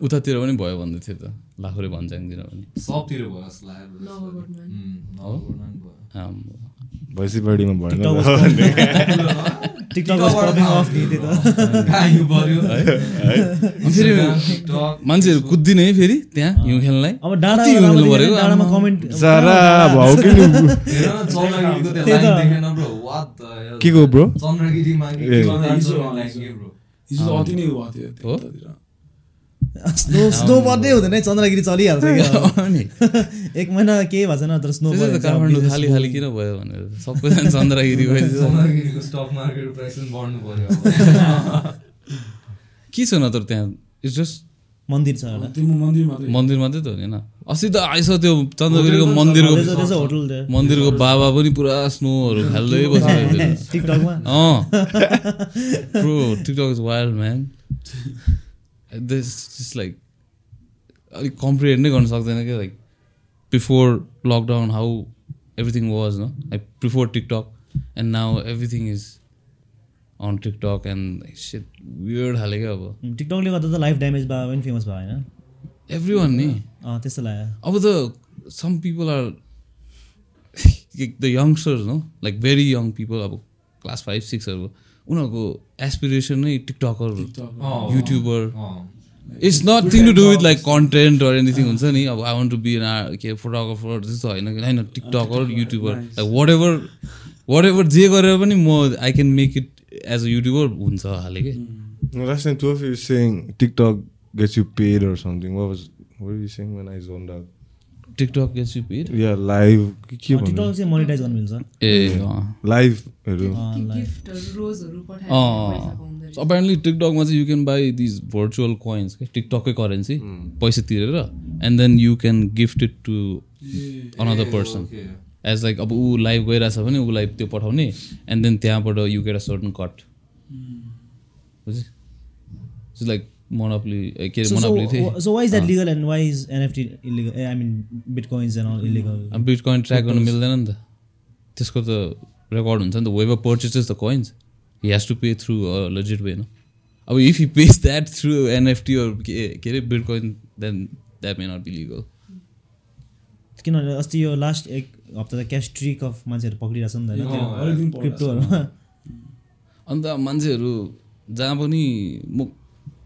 उतातिर पनि भयो भन्दै थियो त। लाखुरे भन्ज्याङतिर पनि। सबतिर भयो भएन? अनि फेरि TikTok, मान्छेहरू कुद्दिने है फेरि त्यहाँ हिउँ खेल्नलाई। अब डाँडा हिउँ पऱ्यो? डाँडामा। कमेन्ट भाउ कि? के को ब्रो? चन्द्रगिरीमा हिजो अति नै भएको थियो। स्नो स्नो पर्दै हुँदैन है? चन्द्रगिरी चलिहाल्छ एक महिना केही भएको छैन तर स्नो काठमाडौँ खाली खाली किन भयो भनेर सबैजना चन्द्रगिरी भयो। के छ न तर त्यहाँ? इट्स जस्ट मन्दिर छ एउटा मन्दिर मात्रै। मन्दिर मात्रै त हो नि होइन। अस्ति त आइस त्यो चन्द्रगिरीको मन्दिरको मन्दिरको बाबा पनि पुरा स्नोहरू खेल्दै थियो। टिकटकमा TikTok is wild man this just like अलिक कम्प्रिहेन्ड नै गर्न सक्दैन क्या like before lockdown how everything was न I prefer TikTok and now everything is on TikTok and set weird हाल्यो क्या अब टिकटकले गर्दा त लाइफ ड्यामेज भयो पनि फेमस भयो होइन? एभ्री वान नि त्यस्तो लाग्यो। अब त some people are the youngsters no like very young people अब क्लास फाइभ सिक्सहरू उनीहरूको एसपिरेसन नै TikToker YouTuber. It's nothing to do with like content or anything हुन्छ नि। अब I want to be an के फोटोग्राफर त्यस्तो होइन कि। होइन TikToker YouTuber like whatever whatever जे गरेर पनि म I can make it as a YouTuber हुन्छ हाले कि। Last time, two of you were saying TikTok gets you paid or something. What was what were you saying when I zoned out? TikTok gets you paid Yeah, live. के के भन्नु? टिकटक चाहिँ मोनिटाइज गर्नु मिल्छ। ए। अपेरेन्टली टिकटकमा चाहिँ you can buy these virtual coins क्या? टिकटकै करेन्सी पैसा तिरेर and then you can gift it to another person. As like अब ऊ लाइभ गइरहेछ भने उसलाई त्यो पठाउने एन्ड देन त्यहाँबाट you get a certain cut बुझे लाइक बिटकोइन ट्र्याक गर्नु मिल्दैन नि त। त्यसको त रेकर्ड हुन्छ नि त। We've purchases the coins he has to pay through legit way न अब if he pays that through NFT के के अरे bitcoin then that may not be legal किनभने अस्ति यो लास्ट एक हप्ता त क्यास ट्रिक अफ मान्छेहरू पक्रिरहेको छ नि त होइन। क्रिप्टोहरूमा अन्त मान्छेहरू जहाँ पनि म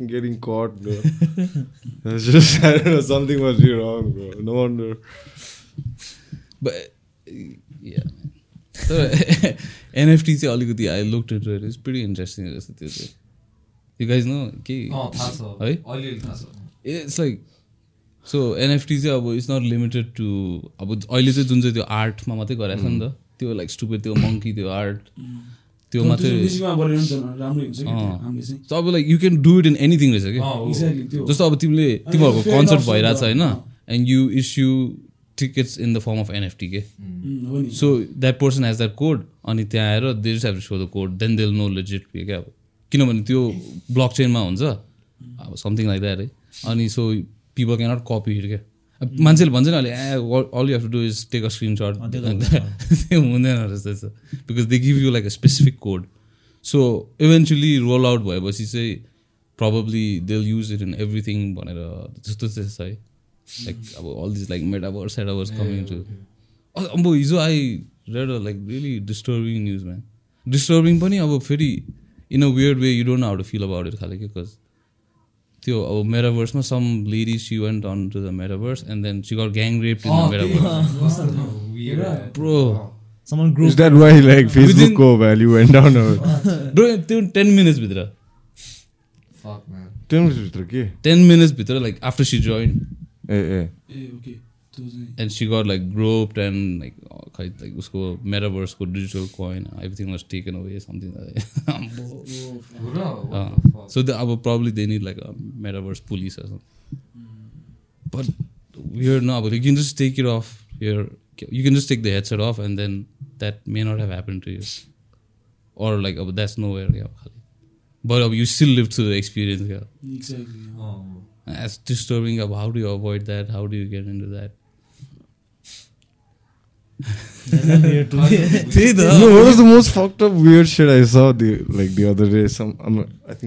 Getting caught, bro. That's just I don't know. Something must be wrong, bro. No wonder. But yeah. तर एनएफटी चाहिँ अलिकति I look it is pretty interesting रहेछ त्यो चाहिँ यु गाइज नो के है इट्स लाइक सो एनएफटी चाहिँ अब इट्स नट लिमिटेड टु अब अहिले चाहिँ जुन चाहिँ त्यो आर्टमा मात्रै गराएको छ नि त त्यो लाइक स्टुपेड त्यो मङ्की त्यो आर्ट त्यो मात्रै अब like you can do it in anything रहेछ कि? जस्तो अब तिमीले तिमीहरूको कन्सर्ट भइरहेछ होइन। And you issue tickets in the form of NFT के। So that person has that code अनि त्यहाँ आएर they just have so the code then they'll know legit pay क्या अब। किनभने त्यो ब्लक चेनमा हुन्छ अब समथिङ लाइक द्याट है। अनि so people cannot copy it क्या मान्छेले भन्छ नि अहिले all you have to do is take a त हुन्छ। त्यो हुँदैन रहेछ त्यस्तो because they give you like a specific code so eventually roll out भएपछि चाहिँ प्रब्ली देल युज इट इन एभ्रिथिङ भनेर जस्तो चाहिँ छ है। लाइक अब all this like metaverse setaverse coming to अब हिजो I read a like really disturbing news man disturbing पनि अब फेरि in a weird way you don't how to feel about it खाले के बिकज त्यो अब मेटाभर्समा some lady she went on to the metaverse and then she got gang rape in the metaverse. Bro. Someone Is group that why like Facebook Within- को value went down? Or bro त्यो टेन मिनट्सभित्र Fuck, man. ten minutes भित्र के? Ten मिनट्सभित्र like after she join a a a okay and she got like groped and like खै लाइक उसको मेटाभर्सको digital coin everything was taken away something हो र? What the fuck? So the अब probably they need like metaverse police but weird no but you can just take it off your you can just take the headset off and then that may not have happened to you or like oh, that's nowhere yeah but uh, you still live through the experience yeah. Exactly अँ, हो। that's disturbing uh, how do you avoid that how do you get into that weird to me.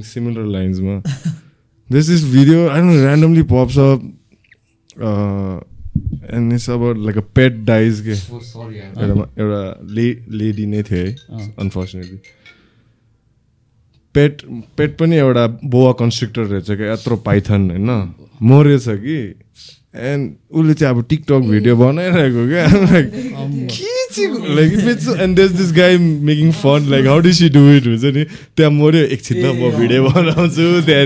Similar लाइन्समा this is video I randomly pops up and it's अब लाइक अ पेट डाइज के एउटा लेडी नै थियो है अनफोर्चुनेटली पेट पेट पनि एउटा बोवा कन्स्ट्रक्टर रहेछ क्या यत्रो पाइथन होइन मरेछ कि एन्ड उसले चाहिँ अब टिकटक भिडियो बनाइरहेको क्या। लाइक के चाहिँ like it's and this this guy making fun like how do she do it हुन्छ नि। त्यहाँ मऱ्यो एकछिन म भिडियो बनाउँछु त्यहाँ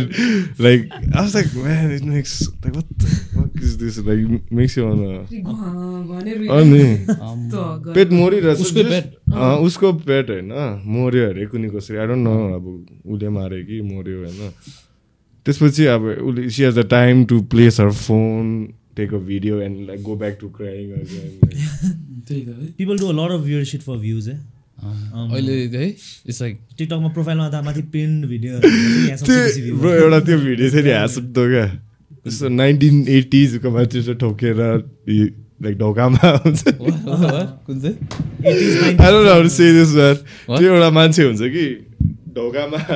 लाइक आज like man it makes like what is this like makes you on. Pet मरिरहेछ। उसकै पेट। होइन। मऱ्यो अरे कुनै कसरी। आई डोन्ट नो अब उसले माऱ्यो कि मऱ्यो होइन। त्यसपछि अब उसले she has the time to place her phone take a video and like go back to crying है। A lot of weird shit for views, eh? अँ, अहिले है इट्स लाइक टिकटकमा प्रोफाइलमा त माथि त्यो ब्रो एउटा त्यो भिडियो चाहिँ नि हाँसुक्दो क्या। यस्तो नाइन्टिन एटिजको मान्छे चाहिँ ठोकेर लाइक ढोकामा हुन्छ कुन चाहिँ? I don't know how to say this man. What? त्यो एउटा मान्छे हुन्छ कि ढोकामा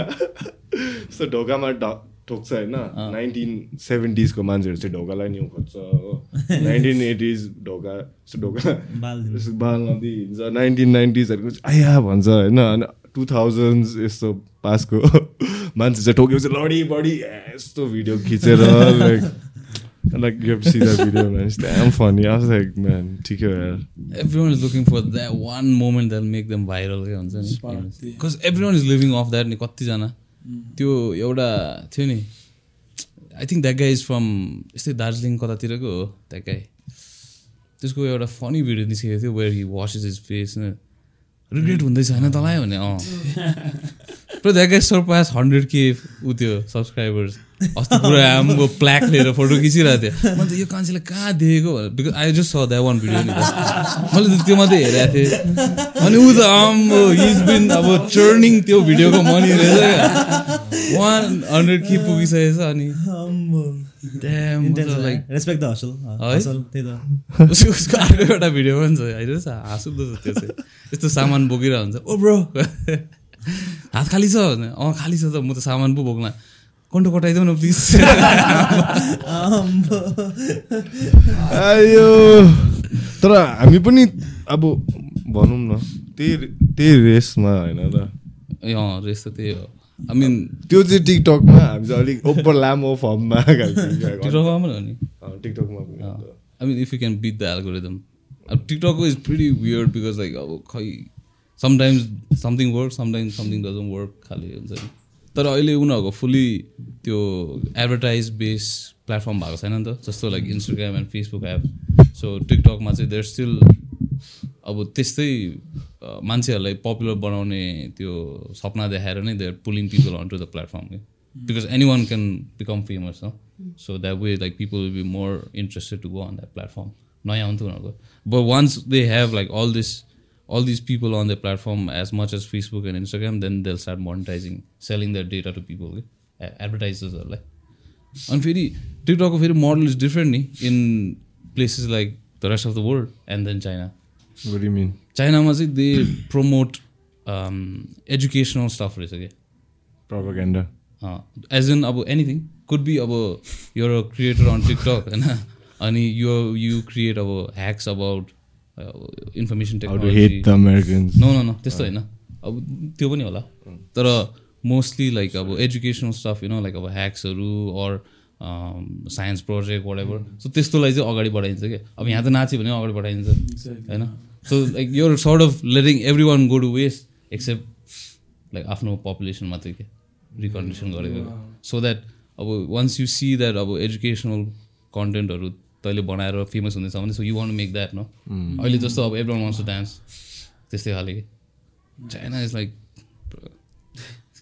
यस्तो ढोकामा ढ- होइन। नाइन्टिन सेभेन्टिजको मान्छेहरू चाहिँ ढोकालाई न्यु खोज्छ हो। नाइन्टिन एटिज ढोका यस्तो ढोका बाल यस्तो बाल नदी हिँड्छ नाइन्टिन नाइन्टिजहरूको चाहिँ आया भन्छ होइन। अनि टु थाउजन्ड यस्तो पासको मान्छे चाहिँ ठोकेपछि लडी बडी यस्तो भिडियो खिचेर like like you see the video everyone is looking for that one moment that'll make them viral नि? Everyone is living off that नि कतिजना त्यो एउटा थियो नि I think that guy is from यस्तै दार्जिलिङ कतातिरको हो द्याट गाई त्यसको एउटा फनी भिडियो निस्केको थियो where he washes his face regret हुँदैछ होइन तँलाई? भने अँ। पुरा द्याट गाई सरपास हन्ड्रेड के ऊ त्यो सब्सक्राइबर्स अस्ति पुरा हाम्रो प्ल्याक लिएर फोटो खिचिरहेको थियो। मैले त यो मान्छेलाई कहाँ देखेको because I just saw that one video नि। मैले त त्यो मात्रै हेरेको थिएँ। अनि ऊ त आम्बो हिज बिन अब चर्निङ त्यो भिडियोको मनी रहेछ वान हन्ड्रेड के पुगिसकेछ अनि। उसको अर्को एउटा भिडियो पनि छ। हेर्नुहोस् हाँसुदो छ त्यो चाहिँ। यस्तो सामान बोकिरहेको हुन्छ। Oh bro! हात खाली छ अँ खाली छ त म त सामान पो बोक्ला। कन्टो कटाइदेऊ न प्लिज आयो तर हामी पनि अब भनौँ न त्यही त्यही रेसमा होइन रेस त त्यही हो आई मिन त्यो चाहिँ टिकटकमा हामी चाहिँ अलिक ओपर लामो फर्ममा I mean if you can beat the algorithm अब TikTok is very weird because like अब खै sometimes something work sometimes something work खालि हुन्छ नि तर अहिले उनीहरूको फुल्ली त्यो एडभर्टाइज बेस प्लेटफर्म भएको छैन नि त जस्तो like Instagram and Facebook app so टिकटकमा चाहिँ देयर स्टिल अब त्यस्तै मान्छेहरूलाई पपुलर बनाउने त्यो सपना देखाएर नै they're pulling people on to the platform because anyone can become famous न so that way like people will be more interested to go on that platform नयाँ हुन्थ्यो उनीहरूको। But once they have like all this all these people on their platform as much as Facebook and Instagram, then they'll start monetizing, selling their data to people, okay? A- advertisers are like. अनि फेरि टिकटकको फेरि मोडल इज डिफ्रेन्ट नि in places like the rest of the world and then China What do you mean? चाइनामा चाहिँ दे प्रमोट एजुकेसनल स्टफ रहेछ क्या Propaganda. एज इन अब एनिथिङ कुड बी अब your a creator on TikTok होइन अनि यु यु क्रिएट अब hacks about information Americans. No no no त्यस्तो होइन। अब त्यो पनि होला। तर मोस्टली लाइक अब educational stuff you know like अब ह्याक्सहरू or science project whatever so त्यस्तोलाई चाहिँ अगाडि बढाइन्छ क्या अब यहाँ त नाच्यो भने अगाडि बढाइन्छ. होइन? सो लाइक यो sort of letting everyone go to waste except like आफ्नो पपुलेसन मात्रै के? रिकन्डिसन गरेको। सो द्याट अब वान्स यु सी द्याट अब एजुकेसनल कन्टेन्टहरू तैँले बनाएर फेमस हुँदैछ भने so you want make that न अहिले जस्तो अब everyone wants to dance त्यस्तै खाले कि China is like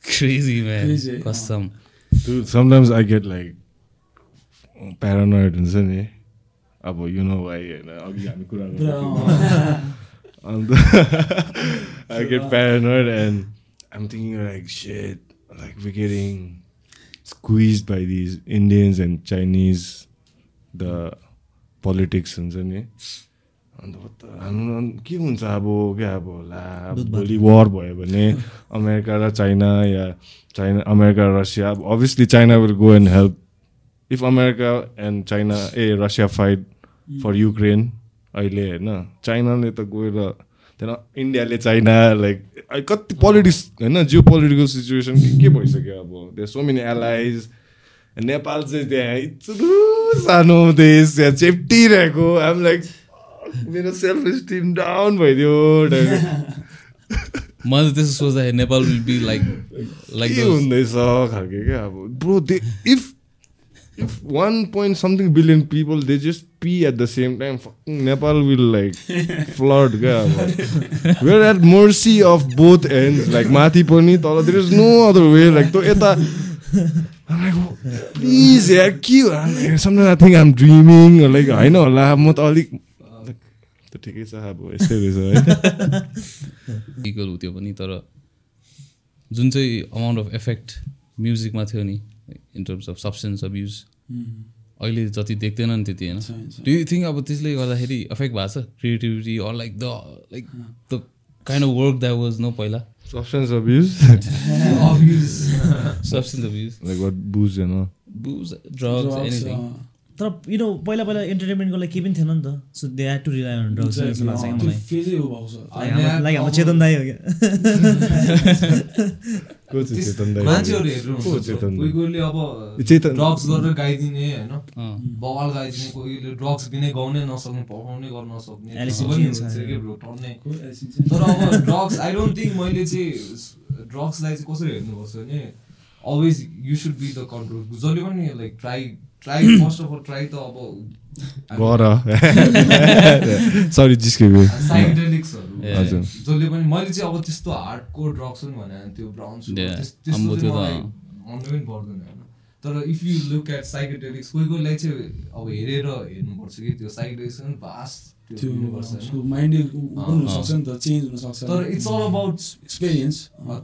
crazy man Crazy, eh? कसम Dude, sometimes I get like paranoid हुन्छ नि अब यु नो वाइ होइन अघि हामी कुरा गर्दा And I get paranoid and I'm thinking like shit, like we're getting squeezed by these Indians and Chinese, the politics हुन्छ नि। अन्त हाम्रो के हुन्छ अब क्या अब ला अब भोलि वार भयो भने अमेरिका र चाइना या चाइना अमेरिका रसिया अब obviously China will go and help if America and China a Russia fight for Ukraine अहिले होइन। चाइनाले त गएर त्यहाँदेखि इन्डियाले चाइना लाइक कति पोलिटिक्स होइन जियो पोलिटिकल सिचुएसन के भइसक्यो अब? There so many allies Nepal चाहिँ त्यहाँ यत्रो सानो देश त्यहाँ चेप्टिरहेको। आम लाइक मेरो सेल्फ स्टिम डाउन भइदियो मैले त त्यस्तो सोच्दाखेरि Nepal will be like like के हुँदैछ खालके क्या अब? Bro they if if one point something billion people they just pee at the same time Nepal will like flood क्या अब we're at mercy of both and like माथि पनि तल there is no other way like त्यो यता प्लिज यार के sometime I think um dreaming like होइन होला म त अलिक त ठिकै छ अब यस्तै रहेछ है इक्वल हो त्यो पनि तर जुन चाहिँ अमाउन्ट अफ इफेक्ट म्युजिकमा थियो नि in terms of substance abuse अहिले जति देख्दैन नि त्यति होइन। डु यु थिङ्क अब त्यसले गर्दाखेरि इफेक्ट भएको छ? Creativity or like the like the kind of work that was no पहिला substance abuse substance abuse like what booze होइन बुज ड्रग्स एनिथिङ तर यु नो पहिला पहिला इन्टरटेनमेन्टको लागि केही पनि थिएन नि त। So they to rely on drugs जस्तो लाग्छ मलाई Like हाम्रो- चेतन दाई हो क्या गाइदिने होइन? बवाल गाइदिने कोहीले ड्रग्स बिनै गाउनै नसक्ने पर्फर्मै गर्न नसक्ने। तर अब ड्रग्स आई डोन्ट थिङ्क मैले चाहिँ ड्रग्सलाई चाहिँ कसरी हेर्नुपर्छ भने always you should be the control जसले पनि like try try first of all try त अब गर सरी जिस्केको. हजुर। जसले पनि मैले चाहिँ अब त्यस्तो हार्ड कोर ड्रग्स पनि भने त्यो ब्राउन. त्यस्तो मलाई पर्दैन होइन। तर if you look at psychedelics कोही कोहीलाई चाहिँ अब हेरेर हेर्नुपर्छ कि त्यो साइकेडेलिक्स पनि भास्ट माइन्डै हुनसक्छ नि त चेन्ज हुनसक्छ। तर इट्स अल अबाउट एक्सपिरियन्स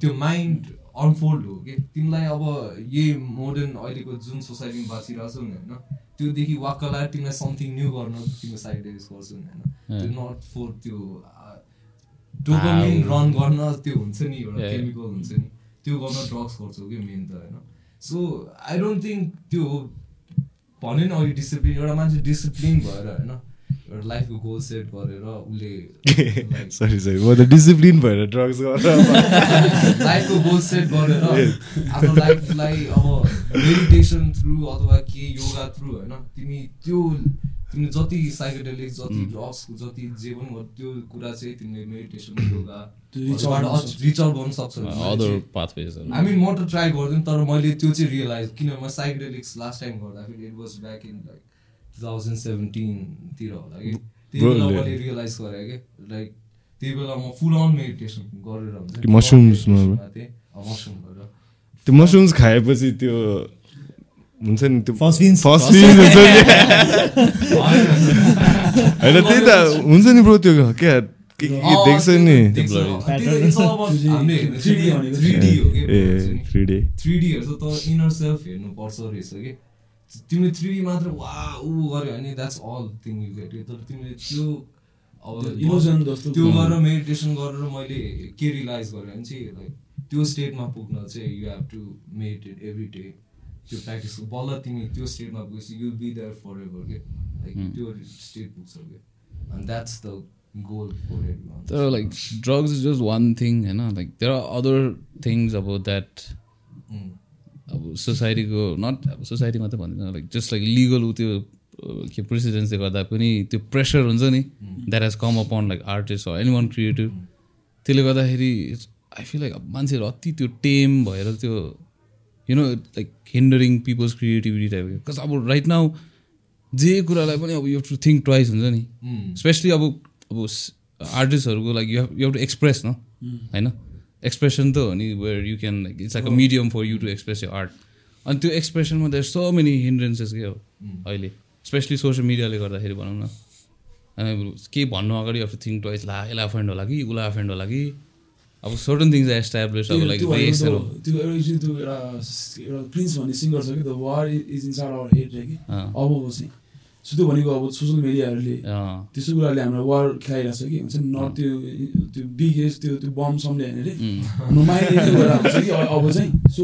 त्यो माइन्ड अनफोल्ड हो कि तिमीलाई अब यही मोडर्न अहिलेको जुन सोसाइटीमा बाँचिरहेछौ नि होइन त्योदेखि वाक्क लगाएर तिमीलाई समथिङ न्यू गर्न तिम्रो साइड गर्छौ नि होइन। त्यो नट फोर त्यो डोपामिन रन गर्न त्यो हुन्छ नि एउटा. केमिकल हुन्छ नि। त्यो गर्न ड्रग्स गर्छौ कि मेन त होइन। सो आई डोन्ट थिङ्क त्यो भन्यो नि अघि डिसिप्लिन एउटा मान्छे डिसिप्लिन भएर होइन एउटा लाइफको गोल सेट गरेर उसले सरी सरी म त डिसिप्लिन भएर ड्रग्स गरेर लाइफको गोल सेट गरेर आफ्नो लाइफलाई अब मेडिटेसन थ्रु अथवा के योगा थ्रु होइन तिमी त्यो तिमीले जति साइकेडेलिक जति ड्रग्स जति जे पनि गर्यो त्यो कुरा चाहिँ तिमीले मेडिटेसन योगा out गर्न सक्छौ। आई मिन म त ट्राई गर्दिनँ तर मैले त्यो चाहिँ रियलाइज किनभने म साइकेडेलिक्स लास्ट टाइम गर्दाखेरि it was back in like two thousand सेभेन्टिनतिर होला कि? त्यही बेला मैले रियलाइज गरेँ कि लाइक त्यही बेला म फुल अन मेडिटेसन गरेर हुन्छ? मसरुम गरेर। त्यो मसरुम्स खाएपछि त्यो हुन्छ नि त्यो हुन्छ। नि। होइन त्यही त हुन्छ नि ब्रो त्यो क्या के के देख्छ नि। थ्री डे थ्री डीहरू त तर इनर सेल्फ हेर्नुपर्छ रहेछ कि। तिमीले थ्री डी मात्र वा ऊ गऱ्यो भने that's all thing you get तर तिमीले त्यो अब इमोसन जस्तो त्यो गरेर मेडिटेसन गरेर मैले के रियलाइज गरेँ भने चाहिँ लाइक त्यो स्टेटमा पुग्न चाहिँ you have to meditate every day त्यो प्र्याक्टिस बल्ल तिमी त्यो स्टेटमा पुगेपछि you'll be there forever के लाइक त्यो स्टेट पुग्छ कि अनि that's the goal for every तर like drugs is just one thing होइन? Like there are other things अब द्याट अब सोसाइटीको नट अब सोसाइटी मात्रै भन्दैन लाइक जस्ट लाइक लिगल ऊ त्यो के प्रेसिडेन्सले गर्दा पनि त्यो प्रेसर हुन्छ नि। That has come upon like artist anyone creative त्यसले गर्दाखेरि आई फिल लाइक अब मान्छेहरू अति त्यो टेम भएर त्यो you know like hindering people's creativity type cause अब राइट नाउ जे कुरालाई पनि अब यु टु थिङ्क ट्वाइस हुन्छ नि। स्पेसली अब अब आर्टिस्टहरूको लागि यु हेभ टु एक्सप्रेस न होइन? एक्सप्रेसन त हो नि where you can like it's like a medium for you to express your art अनि त्यो एक्सप्रेसनमा देयर सो मेनी हिन्ड्रेन्सेस के हो अहिले स्पेसली सोसियल मिडियाले गर्दाखेरि भनौँ न। के भन्नु अगाडि अब थिङ्क ट्वाइस ला यसलाई अफेन्ड होला कि उसलाई अफेन्ड होला कि? अब सर्टन थिङ्स एस्टाब्लिस अब लाइक त्यो एउटा त्यो एउटा प्रिन्स भन्ने सिङ्गर छ कि the war is in our head कि अब चाहिँ सो त्यो भनेको अब सोसियल मिडियाहरूले त्यस्तो कुराले हाम्रो वार खेलाइरहेको छ कि हुन्छ नि? न त्यो त्यो बिगेस्ट त्यो त्यो बम समले होइन अरे हाम्रो माइन्डले के गरेर हुन्छ कि? अब चाहिँ सो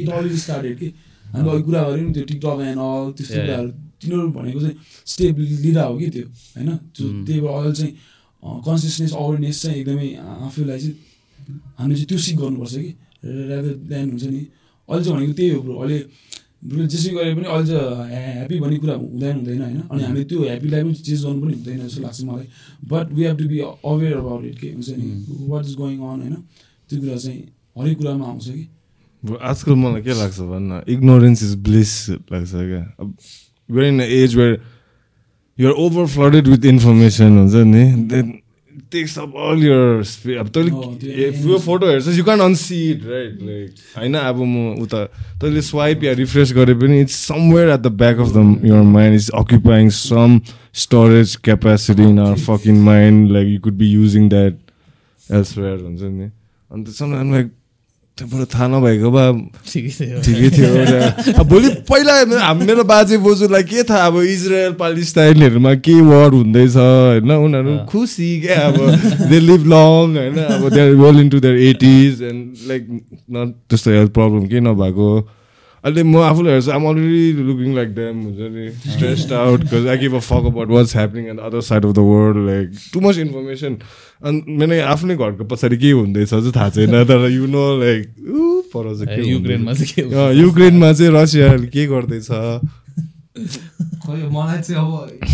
इट अलरेडी स्टार्टेड कि? हामीले अघि कुरा गऱ्यौँ नि त्यो टिकटक एन्ड अल त्यस्तो. कुराहरू। तिनीहरू भनेको चाहिँ स्टेप लिएर हो कि त्यो होइन? त्यो त्यही भएर अहिले चाहिँ कन्सियसनेस अवेरनेस चाहिँ एकदमै आफूलाई चाहिँ हामीले चाहिँ त्यो सिक गर्नुपर्छ कि? रादर देन हुन्छ नि अहिले चाहिँ भनेको त्यही हो ब्रो अहिले जेसै गरे पनि अहिले चाहिँ ह्याप्पी भन्ने कुरा हुँदैन हुँदैन होइन? अनि हामीले त्यो ह्याप्पीलाई पनि चेन्ज गर्नु पनि हुँदैन जस्तो लाग्छ मलाई। But we have to be aware about it के हुन्छ नि? वाट इज गोइङ अन होइन? त्यो कुरा चाहिँ हरेक कुरामा आउँछ कि। आजकल मलाई के लाग्छ भन्न इग्नोरेन्स इज ब्लिस लाग्छ क्या। अब where in age where you're over flooded with information हुन्छ नि? Then takes up all your अब तैँले यो photo हेर्छस् you can unsee it right like होइन अब म उता तैँले स्वाइप या रिफ्रेस गरे पनि it's somewhere at the back of the your mind is occupying some storage capacity in our fucking mind like you could be using that elsewhere हुन्छ नि? अन्त सम लाइक त्यहाँबाट थाहा नभएको भए ठिकै थियो। अब भोलि पहिला मेरो बाजे बोजूलाई के थाहा अब इजरायल पालिस्ताइनहरूमा के वार हुँदैछ होइन? उनीहरू खुसी क्या अब। दे लिभ लङ होइन? अब they are well into their eighties and like न त्यस्तो हेल्थ प्रब्लम केही नभएको। अहिले म आफूलाई हेर्छु I'm already looking like damn हुन्छ नि। Stressed out I give a fuck about what's happening on other side of the world like too much information अनि मेरो आफ्नै घरको पछाडि के हुँदैछ चाहिँ थाहा छैन तर यु नो लाइक ऊ पर युक्रेनमा। चाहिँ के युक्रेनमा चाहिँ रसियाले के गर्दैछ? खै मलाई चाहिँ अब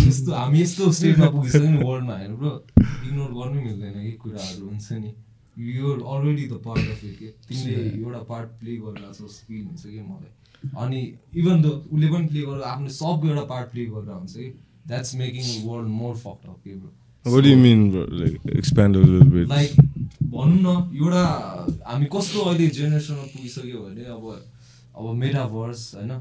यस्तो हामी यस्तो स्टेटमा पुगिसक्यो नि वर्ल्डमा होइन ब्रो इग्नोर गर्नै मिल्दैन कि कुराहरू हुन्छ नि। यो already the part of it के तिमीले एउटा पार्ट प्ले गरिरहेको छौ फिल हुन्छ कि मलाई। अनि इभन द उसले पनि प्ले गरेर आफ्नो सबको एउटा पार्ट प्ले गरेर हुन्छ कि that's making world more fucked of के bro What do you mean, bro? Like, expand a little bit. Like भनौँ न एउटा हामी कस्तो अहिले जेनेरेसनमा पुगिसक्यो भने अब अब मेटाभर्स होइन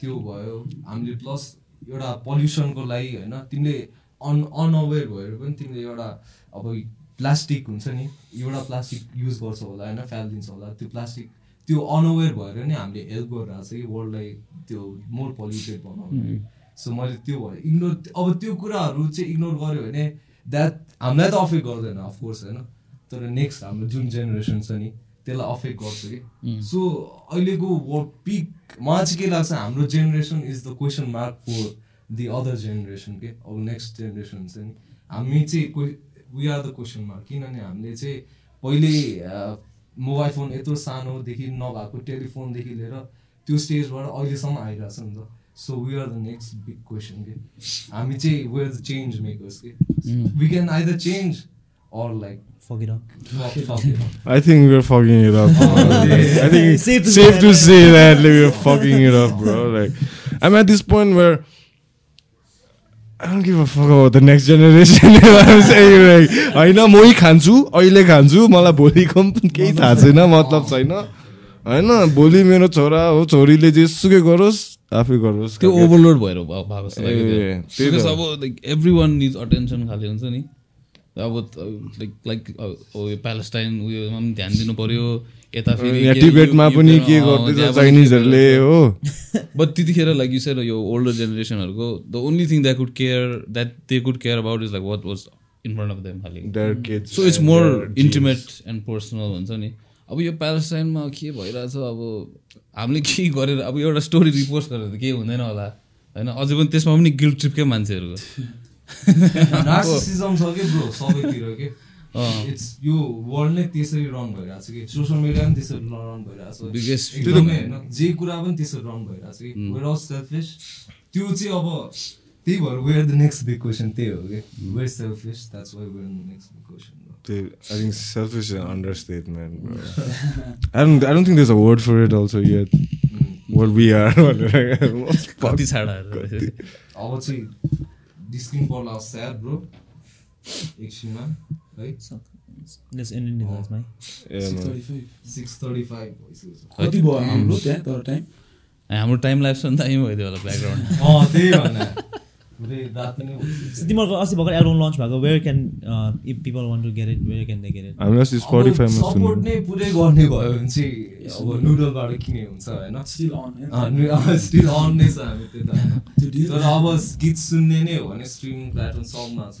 त्यो भयो हामीले प्लस एउटा पल्युसनको लागि होइन तिमीले अन अनअवेर भएर पनि तिमीले एउटा अब प्लास्टिक हुन्छ नि एउटा प्लास्टिक युज गर्छ होला होइन फ्यालिदिन्छ होला त्यो प्लास्टिक त्यो अनअवेर भएर नै हामीले हेल्प गरिरहेको छ कि वर्ल्डलाई त्यो मोर पोल्युटेड बनाउनु सो मैले त्यो भयो इग्नोर अब त्यो कुराहरू चाहिँ इग्नोर गऱ्यो भने द्याट हामीलाई त अफेक्ट गर्दैन अफकोर्स होइन? तर नेक्स्ट हाम्रो जुन जेनेरेसन छ नि त्यसलाई अफेक्ट गर्छ कि? सो अहिलेको वर्ड पिक मलाई चाहिँ के लाग्छ हाम्रो generation is the question mark for the other generation के अब नेक्स्ट जेनेरेसन हुन्छ नि. हामी चाहिँ we are the question mark किनभने हामीले चाहिँ पहिले मोबाइल फोन यत्रो सानोदेखि नभएको टेलिफोनदेखि लिएर त्यो स्टेजबाट अहिलेसम्म आइरहेको छ नि त। So we are the next big question के हामी चाहिँ we are the change makers के we can either change or like Fuck it up. I think we're fucking it up. Like, I think it's Safe safe, to say that like, we're fucking it up, bro. Like, I'm at this point where I don't give a fuck about the next generation. you know I'm saying like, होइन मै खान्छु अहिले खान्छु मलाई भोलिको पनि केही थाहा छैन मतलब छैन होइन भोलि मेरो छोरा हो छोरीले जेसुकै गरोस् आफै गरोस् त्यो ओभरलोड भएर भएको जस्तो अब like everyone needs attention खाले हुन्छ नि। अब लाइक लाइक उयो प्यालेस्टाइन उयोमा पनि ध्यान दिनु पर्यो यता फेरि टिबेटमा पनि के गर्दैछ चाइनिजहरूले हो। बट त्यतिखेर लाइक यु सेड यो older जेनेरेसनहरूको the only thing that could care that they could care about is like what was in front of them खालि। So it's more. Intimate and personal हुन्छ नि। अब यो प्यालेस्टाइनमा के भइरहेछ अब हामीले के गरेर अब एउटा स्टोरी रिपोर्ट गरेर त केही हुँदैन होला। होइन अझै पनि त्यसमा पनि गिल्ट ट्रिपकै मान्छेहरूको? यो वर्ल्ड नै त्यसरी रन भइरहेको छ कि? सोसियल मिडिया पनि त्यसरी रन भइरहेको छ। Biggest- एकदमै होइन जे कुरा पनि त्यसरी रन भइरहेको छ कि? वेयर अल सेल्फिस त्यो चाहिँ अब त्यही भएर where the next big question त्यही हो कि? Where selfish that's why where the next big question Dude, I think selfish is an understatement, bro. I don't. I don't think there's a word for it also yet. What we are. कति छाडाहरू अब चाहिँ डिस्किन पर्ला स्याड ब्रो एकछिनमा है Let's end in this, Mike. yeah, man. 35 six thirty five भइसकेको छ कति भयो हाम्रो त्यहाँ तर टाइम हाम्रो टाइम पनि दामी भइदियो होला ब्याकग्राउन्ड अँ त्यही भने तिमीहरूको अस्ति भर्खर एल्बम लन्च भएको where can if people want to get it where can they get it हामी अस्ति स्पोटिफाईमा सपोर्ट नै पुरै गर्ने भयो भने चाहिँ अब नुडलबाट किने हुन्छ होइन स्टिल अन स्टिल अन नै छ हामी त्यो त होइन। त्यो deal- तर अब गीत सुन्ने नै हो भने स्ट्रिमिङ प्लेटफर्म सबमा छ।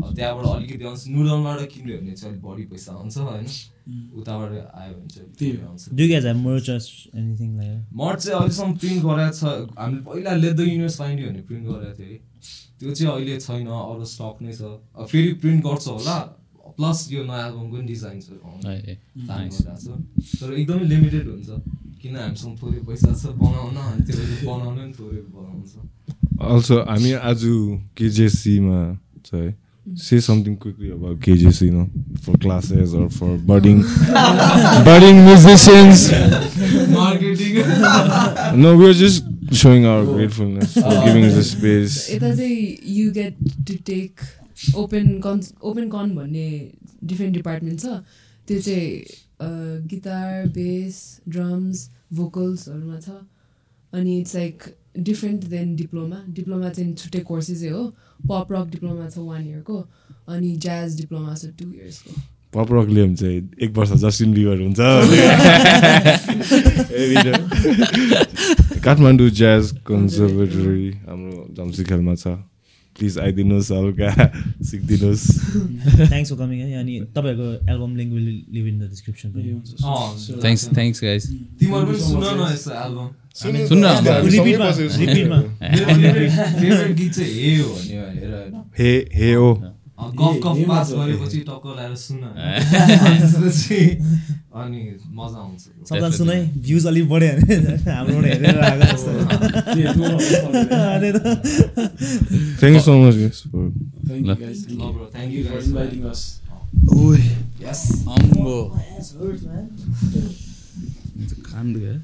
अब त्यहाँबाट अलिकति आउँछ नुडलबाट किन्यो भने चाहिँ अलिक बढी पैसा आउँछ होइन उताबाट आयो भने चाहिँ। आउँछ मर्च एनिथिङ लाइक मर्च चाहिँ अहिलेसम्म प्रिन्ट गराएको छ। हामीले पहिला लेट द युनिभर्स पाइन्यो भने प्रिन्ट गराएको थियो है त्यो चाहिँ अहिले छैन अरू स्टक नै छ। अब फेरि प्रिन्ट गर्छ होला। प्लस यो नयाँ एल्बमको पनि डिजाइन छ प्लान गरिरहेको छ। तर एकदमै लिमिटेड हुन्छ। किन हामीसँग थोरै पैसा छ बनाउन? अनि त्यो बनाउनु पनि थोरै बनाउँछ अल्सो हामी आज केजेसीमा छ है say something quickly about KJC, you know, for classes or for budding budding musicians. Marketing No, we're just showing our gratefulness for giving us the space. यता चाहिँ you get to take open कन् ओपन कन भन्ने डिफ्रेन्ट डिपार्टमेन्ट छ त्यो चाहिँ गिटार बेस ड्रम्स भोकल्सहरूमा छ अनि it's like different then diploma diploma चाहिँ छुट्टै कोर्सेसै हो पप रक डिप्लोमा छ वान इयरको अनि ज्याज डिप्लोमा छ टु इयर्सको पप रकले हुन्छ एक वर्ष जस्टिन बिबर हुन्छ। काठमाडौँ ज्याज कन्जर्भेटरी हाम्रो जम्सीखेलमा छ। प्लिज आइदिनुहोस् हल्का सिकिदिनुहोस्। थ्याङ्क्स फर कमिङ है अनि तपाईँहरूको album link will leave in the description पनि। थ्याङ्क्स थ्याङ्क्स गाइस तिमीहरू पनि सुन न यस्तो एल्बम सुन्न रिपिटमा रिपिटमा फेभरेट गीत चाहिँ हे हो हेर। हे गफ गफ हे पास गरेपछि टक्क लगाएर सुन अनि मजा आउँछ। सबजना सुनै भ्युज अलिक बढ्यो भने हाम्रोबाट हेरेर आएको जस्तो। Thank you so much thank you guys inviting us. यस अम्बो कान दुख्यो